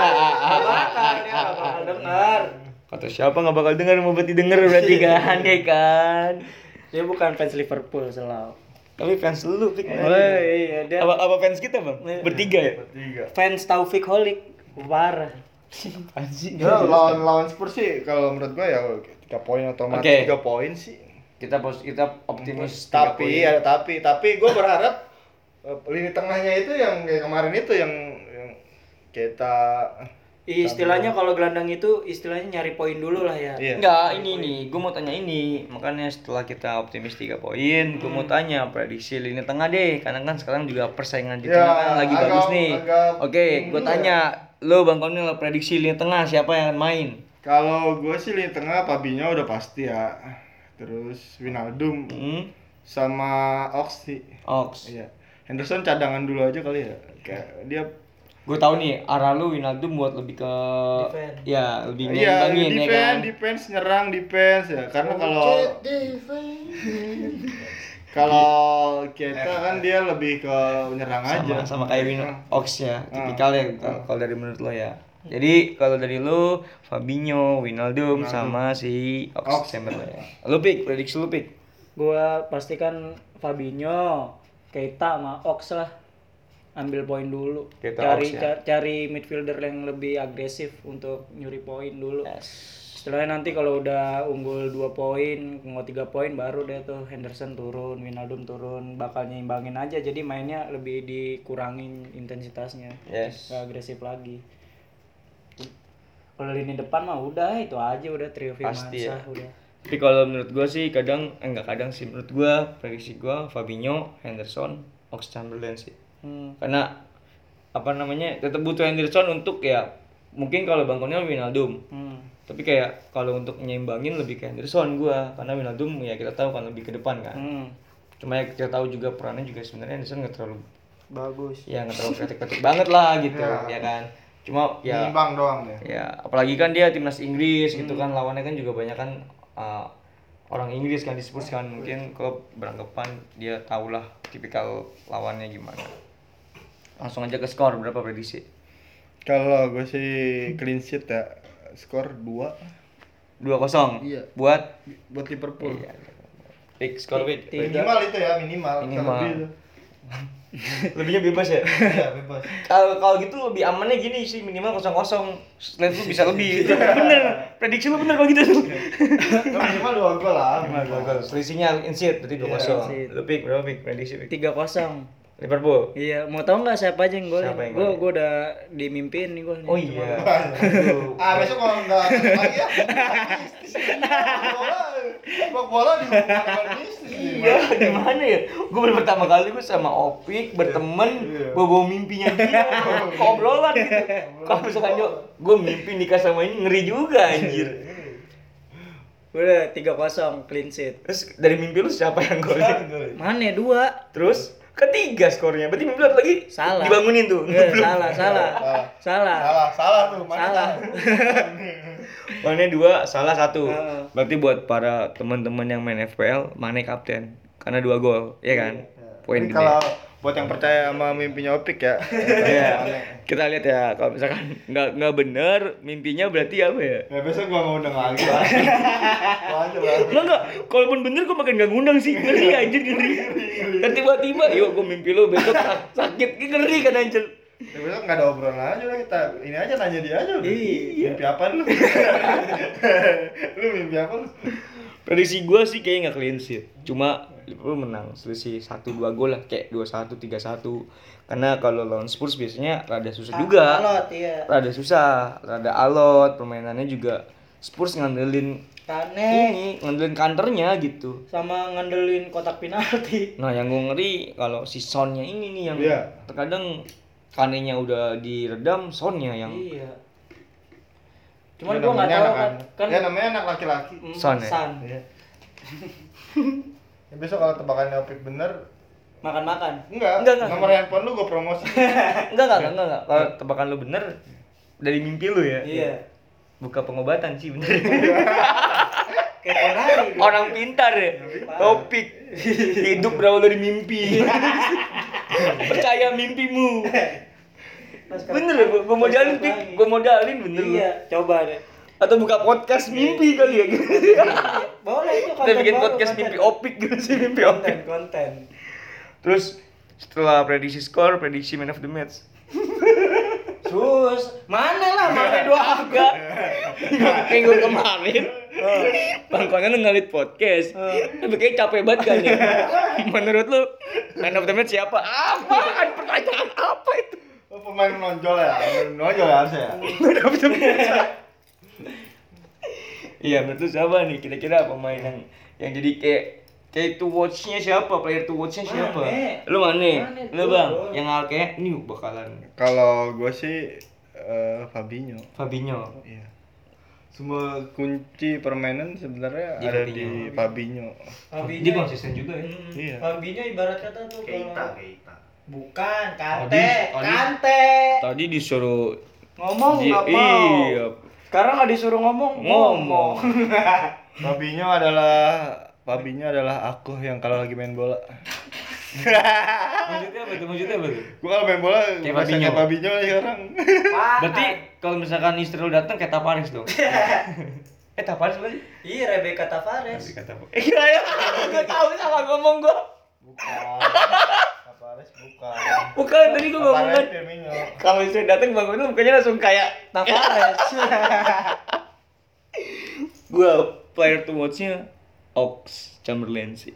[SPEAKER 3] bakal dia enggak bakal denger.
[SPEAKER 1] Kata siapa nggak bakal denger mau berarti denger berarti [laughs] kan, ya kan.
[SPEAKER 3] Dia bukan fans Liverpool selalu.
[SPEAKER 1] Tapi fans lu, Fik.
[SPEAKER 3] Oh iya dia
[SPEAKER 1] Apa, apa fans kita, Bang? Bertiga ya?
[SPEAKER 2] tiga
[SPEAKER 3] fans Taufik Holik parah. [laughs]
[SPEAKER 1] Anjing.
[SPEAKER 2] ya lawan lawan Spurs sih kalau menurut gua ya tiga poin otomatis
[SPEAKER 1] Oke.
[SPEAKER 2] tiga poin sih
[SPEAKER 1] Kita pos kita optimis tiga
[SPEAKER 2] tapi ada tapi tapi gue berharap eh, lini tengahnya itu yang kayak kemarin itu yang yang kita
[SPEAKER 3] Istilahnya kalau gelandang itu istilahnya nyari poin dulu lah ya.
[SPEAKER 2] iya
[SPEAKER 1] Enggak, ini nih, gue mau tanya ini. Makanya setelah kita optimis 3 poin, gue mau tanya prediksi lini tengah deh. Karena kan sekarang juga persaingan di
[SPEAKER 2] Ya,
[SPEAKER 1] tengah kan lagi
[SPEAKER 2] agak-
[SPEAKER 1] bagus nih.
[SPEAKER 2] agak
[SPEAKER 1] Oke, gue
[SPEAKER 2] bingung
[SPEAKER 1] tanya, lo Bang Konil prediksi lini tengah siapa yang akan main?
[SPEAKER 2] kalau gue sih lini tengah Fabinho udah pasti ya terus Winaldum
[SPEAKER 1] Hmm?
[SPEAKER 2] sama Ox sih
[SPEAKER 1] Ox.
[SPEAKER 2] iya Henderson cadangan dulu aja kali ya kayak dia
[SPEAKER 1] Gue tahu nih, arah lu Winaldum buat lebih ke
[SPEAKER 3] Defend.
[SPEAKER 1] ya lebih
[SPEAKER 2] iya
[SPEAKER 1] ngimbangin ya
[SPEAKER 2] defense
[SPEAKER 1] kan.
[SPEAKER 2] defense nyerang defense ya karena kalau [laughs] kalau kita kan dia lebih ke nyerang
[SPEAKER 1] sama
[SPEAKER 2] aja
[SPEAKER 1] sama kayak Win
[SPEAKER 2] Ah.
[SPEAKER 1] Ox ya,
[SPEAKER 2] Ah.
[SPEAKER 1] tipikal ya kalau- kalau dari menurut lo ya. Jadi kalau dari lu Fabinho, Winaldum sama si Ox,
[SPEAKER 2] Ox.
[SPEAKER 1] Chamberlain ya. Lu pick, prediksi lu pick.
[SPEAKER 3] Gua pastikan Fabinho, Keita sama Ox lah. Ambil poin dulu.
[SPEAKER 1] Keita,
[SPEAKER 3] cari
[SPEAKER 1] ya.
[SPEAKER 3] ca- cari midfielder yang lebih agresif untuk nyuri poin dulu. Setelahnya nanti kalau udah unggul 2 poin, nggak 3 poin baru deh tuh Henderson turun, Winaldum turun, bakal nyimbangin aja. Jadi mainnya lebih dikurangin intensitasnya.
[SPEAKER 1] Yes.
[SPEAKER 3] Nggak agresif lagi. Kalau lini depan mah udah itu aja udah trio
[SPEAKER 1] Pasti
[SPEAKER 3] Firmansyah
[SPEAKER 1] ya.
[SPEAKER 3] udah.
[SPEAKER 1] Tapi kalau menurut gua sih kadang eh, enggak kadang sih menurut gua prediksi gua Fabinho, Henderson, Ox Chamberlain sih.
[SPEAKER 3] Hmm.
[SPEAKER 1] Karena apa namanya? tetap butuh Henderson untuk ya mungkin kalau Bang Konel Winaldum.
[SPEAKER 3] Hmm.
[SPEAKER 1] Tapi kayak kalau untuk nyimbangin lebih ke Henderson gua karena Winaldum ya kita tahu kan lebih ke depan kan.
[SPEAKER 3] Hmm.
[SPEAKER 1] Cuma ya kita tahu juga perannya juga sebenarnya Henderson nggak terlalu
[SPEAKER 3] Bagus.
[SPEAKER 1] ya nggak terlalu kreatif-kreatif banget lah gitu
[SPEAKER 2] Ya.
[SPEAKER 1] ya kan. Cuma ya
[SPEAKER 2] Nyimbang doang deh
[SPEAKER 1] ya apalagi kan dia timnas Inggris gitu kan lawannya kan juga banyak kan uh, orang Inggris kan di Spurs kan mungkin kalau beranggapan dia tahulah tipikal lawannya gimana langsung aja ke skor berapa prediksi?
[SPEAKER 2] Kalau gue sih clean sheet ya, skor 2
[SPEAKER 1] dua kosong?
[SPEAKER 2] Iya.
[SPEAKER 1] buat?
[SPEAKER 2] Buat Liverpool.
[SPEAKER 1] Iya, pick skor
[SPEAKER 2] Minimal itu ya, minimal.
[SPEAKER 1] Minimal.
[SPEAKER 2] Kalau [laughs] lebih itu.
[SPEAKER 1] lebihnya bebas ya?
[SPEAKER 2] Iya, bebas.
[SPEAKER 1] kalau kalau gitu lebih amannya gini sih minimal kosong kosong slide lu bisa lebih. Bener. Prediksi lu bener kalau gitu.
[SPEAKER 2] Kan minimal 2 gol lah.
[SPEAKER 1] selisihnya insit berarti dua
[SPEAKER 2] Iya,
[SPEAKER 1] kosong lu pick berapa pick? Prediksi
[SPEAKER 3] Tiga kosong.
[SPEAKER 1] Liverpool
[SPEAKER 3] Iya, mau tahu nggak siapa aja yang golin?
[SPEAKER 1] Siapa yang
[SPEAKER 3] Gue gue udah dimimpiin nih gue.
[SPEAKER 1] oh iya [laughs]
[SPEAKER 2] Ah, besok kalau enggak lagi ya. bola, [laughs] sepak bola di bisnis.
[SPEAKER 1] Iya, gimana ya? Gue baru pertama kali gue sama Opik berteman,
[SPEAKER 2] Iya.
[SPEAKER 1] bawa bawa mimpinya dia, [laughs] obrolan gitu. Kalau misalkan yo, gue mimpi nikah sama ini ngeri juga anjir.
[SPEAKER 3] Udah tiga kosong clean sheet.
[SPEAKER 1] Terus dari mimpi lu siapa yang golin?
[SPEAKER 3] Mana dua?
[SPEAKER 1] Terus ketiga skornya, berarti mimpi lu lagi
[SPEAKER 3] Salah.
[SPEAKER 1] dibangunin tuh.
[SPEAKER 3] Enggak, salah, salah, salah.
[SPEAKER 2] Salah, salah tuh. Mana
[SPEAKER 3] Salah. [laughs]
[SPEAKER 1] Mana dua, salah satu.
[SPEAKER 3] Heeh.
[SPEAKER 1] Berarti buat para teman-teman yang main FPL, Mane kapten karena dua gol, ya kan? Poin
[SPEAKER 2] Tapi
[SPEAKER 1] gede.
[SPEAKER 2] kalau buat yang percaya sama mimpinya Opik ya.
[SPEAKER 1] Iya. Kita lihat ya kalau misalkan nggak nggak bener mimpinya berarti apa ya?
[SPEAKER 2] Ya besok gua mau undang lagi [laughs] lah. Gua aja lah.
[SPEAKER 1] Enggak enggak, kalaupun bener gue makin gak ngundang sih, ngeri anjir ngeri. Dan tiba-tiba, yuk gue mimpi lu besok sak- sakit, ngeri kan anjir.
[SPEAKER 2] Ya besok nggak ada obrolan aja lah kita. Ini aja nanya dia aja. udah.
[SPEAKER 1] Iya.
[SPEAKER 2] Mimpi apa lu? [laughs] lu mimpi apa lu?
[SPEAKER 1] Prediksi gue sih kayaknya nggak clean sheet. Cuma Liverpool menang selisih 1-2 gol lah, kayak 2-1, 3-1. Karena kalau lawan Spurs biasanya rada susah juga.
[SPEAKER 3] Alot iya.
[SPEAKER 1] Rada susah, rada alot, permainannya juga Spurs ngandelin
[SPEAKER 3] Kane
[SPEAKER 1] ini, ngandelin counternya gitu.
[SPEAKER 3] sama ngandelin kotak penalti.
[SPEAKER 1] Nah, yang gue ngeri kalau si Sonnya ini nih yang
[SPEAKER 2] Iya.
[SPEAKER 1] terkadang kanenya udah diredam, Sonnya yang
[SPEAKER 3] Iya. Cuman
[SPEAKER 2] Ya,
[SPEAKER 3] gua nggak tahu kan, kan
[SPEAKER 2] Ya namanya anak laki-laki.
[SPEAKER 3] mm,
[SPEAKER 1] Son ya?
[SPEAKER 3] San.
[SPEAKER 2] Iya. [laughs] Ya, besok kalau tebakannya Opik bener,
[SPEAKER 3] Makan-makan.
[SPEAKER 2] enggak,
[SPEAKER 1] Enggak, enggak.
[SPEAKER 2] nomor handphone lu gua promosi. [laughs]
[SPEAKER 1] enggak enggak enggak enggak. Kalau tebakan lu bener dari mimpi lu ya.
[SPEAKER 3] Iya.
[SPEAKER 1] Buka pengobatan sih bener. [laughs]
[SPEAKER 3] Kayak Konari.
[SPEAKER 1] Orang pintar ya. Topik. Hidup berawal dari mimpi. [laughs] Percaya mimpimu. Bener gua, gua modalin pik, gua modalin bener lu.
[SPEAKER 3] Iya, coba deh.
[SPEAKER 1] Atau buka podcast mimpi kali ya gitu.
[SPEAKER 3] Boleh itu
[SPEAKER 1] Kita bikin
[SPEAKER 3] baru,
[SPEAKER 1] podcast
[SPEAKER 3] konten.
[SPEAKER 1] mimpi opik gitu sih mimpi
[SPEAKER 3] konten,
[SPEAKER 1] opik.
[SPEAKER 3] konten.
[SPEAKER 1] Terus setelah prediksi skor, prediksi man of the match.
[SPEAKER 3] Sus, mana lah mana dua harga.
[SPEAKER 1] Minggu kemarin Bang Konan ngalit podcast Tapi kayak capek banget kan ya Menurut lu Man of the match siapa? Apaan? Pertanyaan apa itu?
[SPEAKER 2] Pemain menonjol ya, menonjol ya harusnya ya.
[SPEAKER 1] Man of the match Iya menurut lu siapa nih? Kira-kira pemain yang Yang jadi kayak Kayak to watch-nya siapa? Player to watch-nya siapa?
[SPEAKER 3] Mane.
[SPEAKER 1] Lu mana?
[SPEAKER 3] Mane,
[SPEAKER 1] Lu bang?
[SPEAKER 3] bro.
[SPEAKER 1] Yang hal kayak Ini bakalan
[SPEAKER 2] Kalau gua sih eh, Fabinho.
[SPEAKER 1] Fabinho
[SPEAKER 2] Iya. Semua kunci permainan sebenarnya
[SPEAKER 1] Di
[SPEAKER 2] ada
[SPEAKER 1] Fabinho.
[SPEAKER 2] di Fabinho.
[SPEAKER 3] Fabinho.
[SPEAKER 1] Dia konsisten juga ya
[SPEAKER 3] Hmm,
[SPEAKER 2] Iya.
[SPEAKER 3] Fabinho ibarat kata tuh
[SPEAKER 4] Keita,
[SPEAKER 3] kalau
[SPEAKER 4] Keita.
[SPEAKER 3] bukan Kante,
[SPEAKER 1] tadi-
[SPEAKER 3] Kante.
[SPEAKER 1] Tadi disuruh
[SPEAKER 3] Ngomong
[SPEAKER 1] Di-
[SPEAKER 3] nggak mau.
[SPEAKER 1] Iya
[SPEAKER 3] Sekarang nggak disuruh ngomong, ngomong.
[SPEAKER 2] Fabinho adalah Fabinho adalah aku yang kalau lagi main bola.
[SPEAKER 1] Maksudnya apa tuh? Maksudnya apa tuh?
[SPEAKER 2] Gua kalau main bola
[SPEAKER 1] Kayak Fabinho.
[SPEAKER 2] kayak nih sekarang.
[SPEAKER 1] Berarti kalau misalkan istri lu datang kayak Taparis dong. [laughs] eh Taparis apa sih?
[SPEAKER 3] Iya Rebecca Tavares.
[SPEAKER 1] Kata Iya ya. [laughs] Gua tahu salah ngomong gua.
[SPEAKER 2] Bukan. Tavares bukan.
[SPEAKER 1] Bukan tadi gua ngomong kan. Kalau istri datang bangun tuh mukanya langsung kayak
[SPEAKER 3] Tavares. [laughs]
[SPEAKER 1] gua player to watch-nya Ox Chamberlain sih.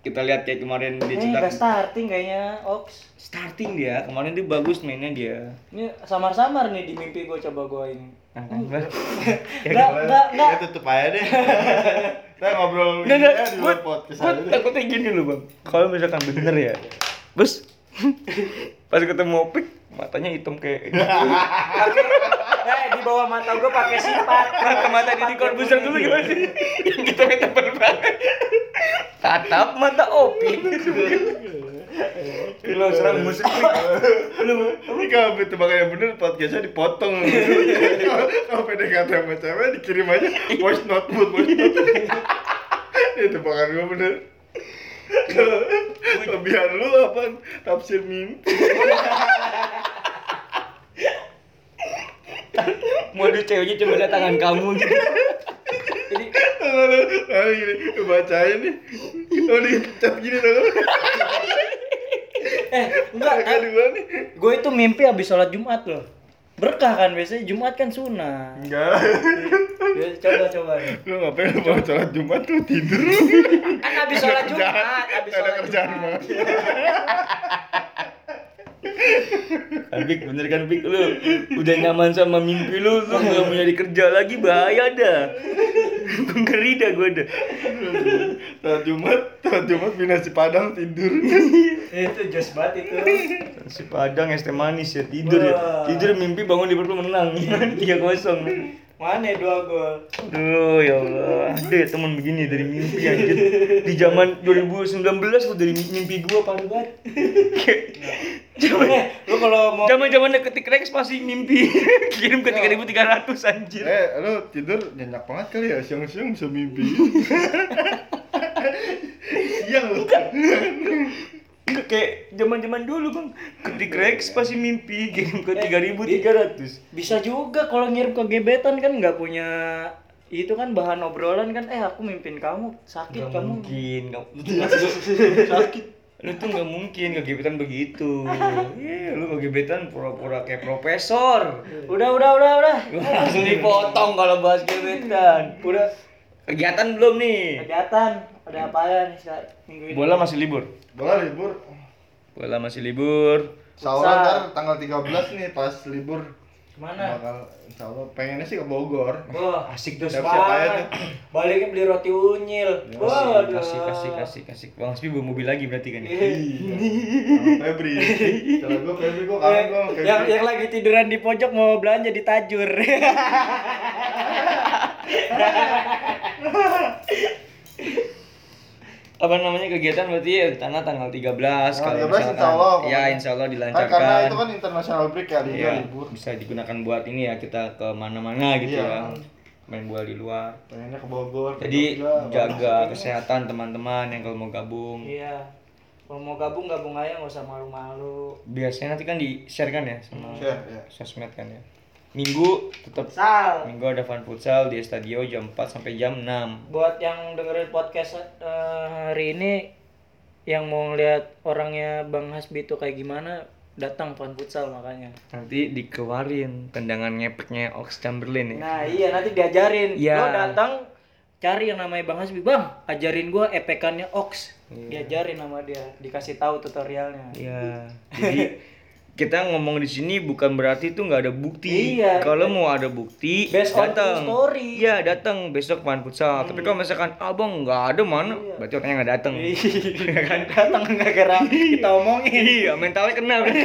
[SPEAKER 1] Kita lihat kayak kemarin dia
[SPEAKER 3] Ini
[SPEAKER 1] cetak
[SPEAKER 3] starting kayaknya Ox.
[SPEAKER 1] starting dia. Kemarin dia bagus mainnya dia.
[SPEAKER 3] Ini samar-samar nih di mimpi gue coba gue ini.
[SPEAKER 1] Nah, kan, [laughs] gua-
[SPEAKER 3] Enggak, enggak, enggak.
[SPEAKER 2] Ya tutup aja deh. [laughs] Kita ngobrol
[SPEAKER 1] Nggak,
[SPEAKER 2] ini
[SPEAKER 1] nggak,
[SPEAKER 2] ya di
[SPEAKER 1] gua,
[SPEAKER 2] luar podcast
[SPEAKER 1] gua
[SPEAKER 2] aja
[SPEAKER 1] takutnya gini loh bang Kalau misalkan bener ya Bos [laughs] Pas ketemu Opik Matanya hitam kayak [laughs]
[SPEAKER 3] Eh di bawah mata gue pakai sifat.
[SPEAKER 1] Mata mata di Corbuzier dulu gimana sih? Yang [laughs] kita minta banget Tatap mata Opik. Lo serang musik Lu
[SPEAKER 2] Ini kalau tebakan yang bener podcastnya dipotong. Kalau PDKT sama cewek dikirim aja. Voice note note. Ini tebakan gue bener Kelebihan lu apa? Tafsir mimpi.
[SPEAKER 1] Mode ceweknya cuma lihat tangan kamu. Gitu
[SPEAKER 3] Jadi
[SPEAKER 2] Lalu, lalu gini, lu bacain nih. Oh di chat gini tuh
[SPEAKER 3] eh enggak,
[SPEAKER 2] nih.
[SPEAKER 3] Gue itu mimpi habis sholat Jumat loh. Berkah kan biasanya Jumat kan sunnah.
[SPEAKER 2] Enggak
[SPEAKER 3] Ya, coba coba nih.
[SPEAKER 2] Lu ngapain lu mau sholat Jumat lu tidur
[SPEAKER 3] Kan habis sholat Jumat, habis
[SPEAKER 2] ada
[SPEAKER 3] sholat
[SPEAKER 2] kerjaan
[SPEAKER 3] Jumat. [laughs]
[SPEAKER 2] banget
[SPEAKER 1] Kan Pik, bener kan Pik Lu udah nyaman sama mimpi lu Lu gak mau nyari kerja lagi bahaya dah Ngeri dah gue dah
[SPEAKER 2] Sholat Jumat, sholat Jumat pindah si Padang tidur
[SPEAKER 3] Itu jos banget itu.
[SPEAKER 1] Si Padang es teh manis ya tidur ya. Tidur mimpi bangun Liverpool menang [laughs] 3-0.
[SPEAKER 3] Mana ya dua gol?
[SPEAKER 1] Aduh ya Allah. Ada ya teman begini dari mimpi anjir. Di zaman 2019 tuh dari mimpi gua parah banget. Kayak Zaman
[SPEAKER 3] Eh, lu kalau mau
[SPEAKER 1] zaman zaman ketik Rex masih mimpi [laughs] kirim ke 3300 anjir.
[SPEAKER 2] Eh, lu tidur nyenyak banget kali ya, siang-siang bisa mimpi [laughs] Siang lu
[SPEAKER 1] Enggak kayak zaman-zaman dulu, Bang. Ketik Rex pasti mimpi game ke 3300.
[SPEAKER 3] Bisa juga kalau ngirim ke gebetan kan nggak punya itu kan bahan obrolan kan eh aku mimpin kamu sakit
[SPEAKER 1] Gak
[SPEAKER 3] kamu
[SPEAKER 1] mungkin, [laughs] sakit. Lu tuh gak mungkin kegebetan begitu. [laughs] Iya, lu kegebetan pura-pura kayak profesor.
[SPEAKER 3] udah udah udah udah [laughs]
[SPEAKER 1] Langsung dipotong kalau bahas gebetan.
[SPEAKER 3] udah
[SPEAKER 1] Kegiatan belum nih?
[SPEAKER 3] kegiatan ada apa ya nih minggu ini
[SPEAKER 1] Bola masih libur.
[SPEAKER 2] Bola libur.
[SPEAKER 1] Bola masih libur.
[SPEAKER 2] Allah ntar tanggal 13 nih pas libur
[SPEAKER 3] ke mana
[SPEAKER 2] bakal insya Allah pengennya sih ke Bogor.
[SPEAKER 3] wah
[SPEAKER 1] Asik
[SPEAKER 3] terus
[SPEAKER 2] Siap-siap aja
[SPEAKER 3] banget baliknya beli roti unyil waduh
[SPEAKER 1] Kasih, kasih, kasih, kasih. Bang Hasbi bawa mobil lagi berarti kan ya?
[SPEAKER 2] Iya. Febri. Kalau gua Febri gua kangen gua
[SPEAKER 3] yang yang lagi tiduran di pojok mau belanja di tajur [laughs]
[SPEAKER 1] Apa namanya kegiatan berarti ya tanah tanggal 13 kalau
[SPEAKER 2] 13
[SPEAKER 1] misalkan.
[SPEAKER 2] insya Allah,
[SPEAKER 1] Ya, insya Allah
[SPEAKER 2] Kan
[SPEAKER 1] dilancarkan.
[SPEAKER 2] karena itu kan international break ya, liga
[SPEAKER 1] Iya,
[SPEAKER 2] libur.
[SPEAKER 1] bisa digunakan buat ini ya kita ke mana-mana gitu
[SPEAKER 2] Iya.
[SPEAKER 1] ya. Main bola di luar.
[SPEAKER 2] Pengennya ke Bogor. ke
[SPEAKER 1] Jadi
[SPEAKER 2] Jogja,
[SPEAKER 1] jaga kesehatan teman-teman yang kalau mau gabung.
[SPEAKER 3] iya kalau mau gabung gabung aja nggak usah malu-malu
[SPEAKER 1] Biasanya nanti kan di-share kan ya sama
[SPEAKER 2] Share, ya.
[SPEAKER 1] sosmed kan ya. Minggu tetap
[SPEAKER 3] sal
[SPEAKER 1] Minggu ada fun futsal di Estadio jam 4 sampai jam 6.
[SPEAKER 3] buat yang dengerin podcast eh, hari ini yang mau ngeliat orangnya Bang Hasbi itu kayak gimana datang fun futsal makanya
[SPEAKER 1] Nanti dikeluarin tendangan ngepeknya Ox Chamberlain ya.
[SPEAKER 3] nah iya nanti diajarin
[SPEAKER 1] Iya.
[SPEAKER 3] lo datang cari yang namanya Bang Hasbi Bang ajarin gua epekannya Ox
[SPEAKER 1] Iya.
[SPEAKER 3] diajarin sama dia dikasih tahu tutorialnya
[SPEAKER 1] Iya. [laughs] Jadi kita ngomong di sini bukan berarti itu nggak ada bukti.
[SPEAKER 3] Iya.
[SPEAKER 1] Kalau mau ada bukti,
[SPEAKER 3] Based
[SPEAKER 1] datang.
[SPEAKER 3] story. Hmm.
[SPEAKER 1] Iya, datang besok fun futsal. Tapi kalau misalkan abang nggak ada mana, berarti orangnya nggak datang.
[SPEAKER 3] Iya kan datang nggak kira kita omongin
[SPEAKER 1] iya, mentalnya kena. berarti.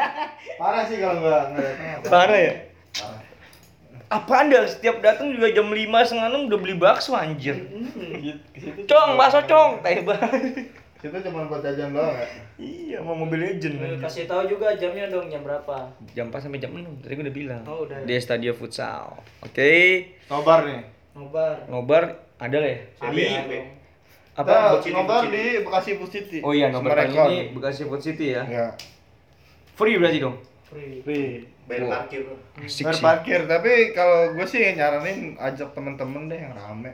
[SPEAKER 1] [laughs]
[SPEAKER 2] Parah sih kalau nggak nggak datang.
[SPEAKER 1] Parah ya.
[SPEAKER 2] Parah.
[SPEAKER 1] Apa anda setiap datang juga jam 5 setengah enam udah beli bakso anjir.
[SPEAKER 2] Ke situ
[SPEAKER 1] Cong, bakso cong, teh banget.
[SPEAKER 2] Situ cuma buat jajan doang ya.
[SPEAKER 1] Iya, mau mobil legend.
[SPEAKER 3] Eh, kasih tahu juga jamnya dong jam berapa
[SPEAKER 1] Jam 4 sampai jam 6, tadi gue udah bilang.
[SPEAKER 3] Oh, udah.
[SPEAKER 1] Di Stadio Futsal. Oke.
[SPEAKER 2] Nobar nih.
[SPEAKER 3] nobar
[SPEAKER 1] Nobar ada lah ya?
[SPEAKER 2] Di
[SPEAKER 1] Apa?
[SPEAKER 2] Nah,
[SPEAKER 1] Bocil-
[SPEAKER 2] nobar di Bekasi Food City.
[SPEAKER 1] Oh iya, nobar kali ini Bekasi Food City ya.
[SPEAKER 2] Ya.
[SPEAKER 1] Free berarti dong.
[SPEAKER 3] free
[SPEAKER 2] Free.
[SPEAKER 4] Bayar
[SPEAKER 1] Wow.
[SPEAKER 4] parkir.
[SPEAKER 1] Asik
[SPEAKER 2] Bayar parkir, tapi kalau gue sih nyaranin ajak temen-temen deh yang rame.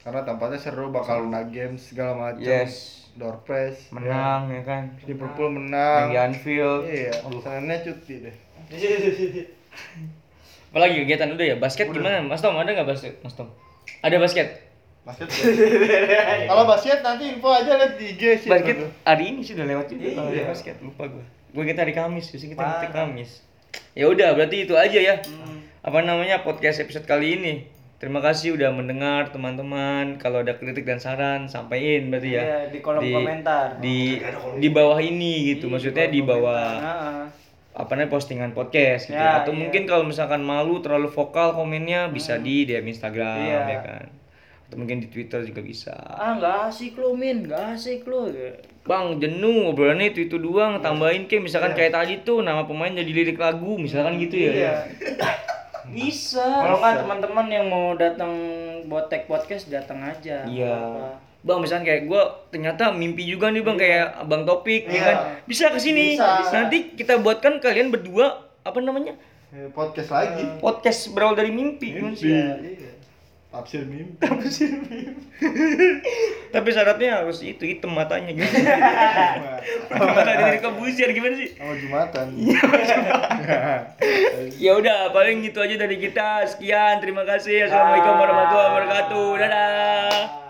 [SPEAKER 2] Karena tempatnya seru, bakal Luna Games segala macam.
[SPEAKER 1] Yes.
[SPEAKER 2] Door prize.
[SPEAKER 1] Menang ya kan.
[SPEAKER 2] Ya. Liverpool
[SPEAKER 1] Main
[SPEAKER 2] menang.
[SPEAKER 1] di Anfield.
[SPEAKER 2] Iya, Seninnya cuti deh. [laughs]
[SPEAKER 1] Apalagi kegiatan udah ya? Basket gimana? Mas Tom ada nggak basket? Mas Tom? Ada basket?
[SPEAKER 2] Basket. ya? [laughs] Kalau basket nanti info aja lihat di IG sih.
[SPEAKER 1] Basket
[SPEAKER 2] Bro.
[SPEAKER 1] hari ini sudah lewat juga.
[SPEAKER 3] Iya.
[SPEAKER 1] basket lupa gue. Gue kita hari Kamis, biasanya kita ngetik Kamis. Ya udah, berarti itu aja ya. Apa namanya podcast episode kali ini. Terima kasih udah mendengar teman-teman. Kalau ada kritik dan saran sampaikan berarti ya.
[SPEAKER 3] Iya, di kolom komentar.
[SPEAKER 1] Di di bawah ini gitu. Maksudnya di bawah apa namanya postingan podcast gitu.
[SPEAKER 3] Ya,
[SPEAKER 1] Atau
[SPEAKER 3] iya.
[SPEAKER 1] mungkin kalau misalkan malu terlalu vokal komennya bisa di DM Instagram
[SPEAKER 3] Iya.
[SPEAKER 1] ya kan. Atau mungkin di Twitter juga bisa.
[SPEAKER 3] ah nggak asik lu min nggak asik lu
[SPEAKER 1] Bang jenuh obrolannya itu itu doang tambahin kayak misalkan kayak tadi tuh nama pemain jadi lirik lagu misalkan gitu ya.
[SPEAKER 3] Iya. [laughs] bisa kalau nggak teman-teman yang mau datang botek podcast datang aja
[SPEAKER 1] Iya. Bang misalkan kayak gue ternyata mimpi juga nih bang kayak abang Topik ya
[SPEAKER 2] Iya.
[SPEAKER 1] kan bisa ke sini
[SPEAKER 2] Bisa.
[SPEAKER 1] nanti kita buatkan kalian berdua apa namanya
[SPEAKER 2] Eh, Podcast lagi.
[SPEAKER 1] podcast berawal dari mimpi, gimana sih?
[SPEAKER 2] Iya. Tafsir mimpi. [laughs]
[SPEAKER 1] Tapi syaratnya harus itu hitam matanya gitu. Mata dari kebusian gimana sih?
[SPEAKER 2] Sama Jumatan. [laughs]
[SPEAKER 1] Ya udah paling gitu aja dari kita. Sekian, terima kasih. Assalamualaikum warahmatullahi wabarakatuh. Dadah.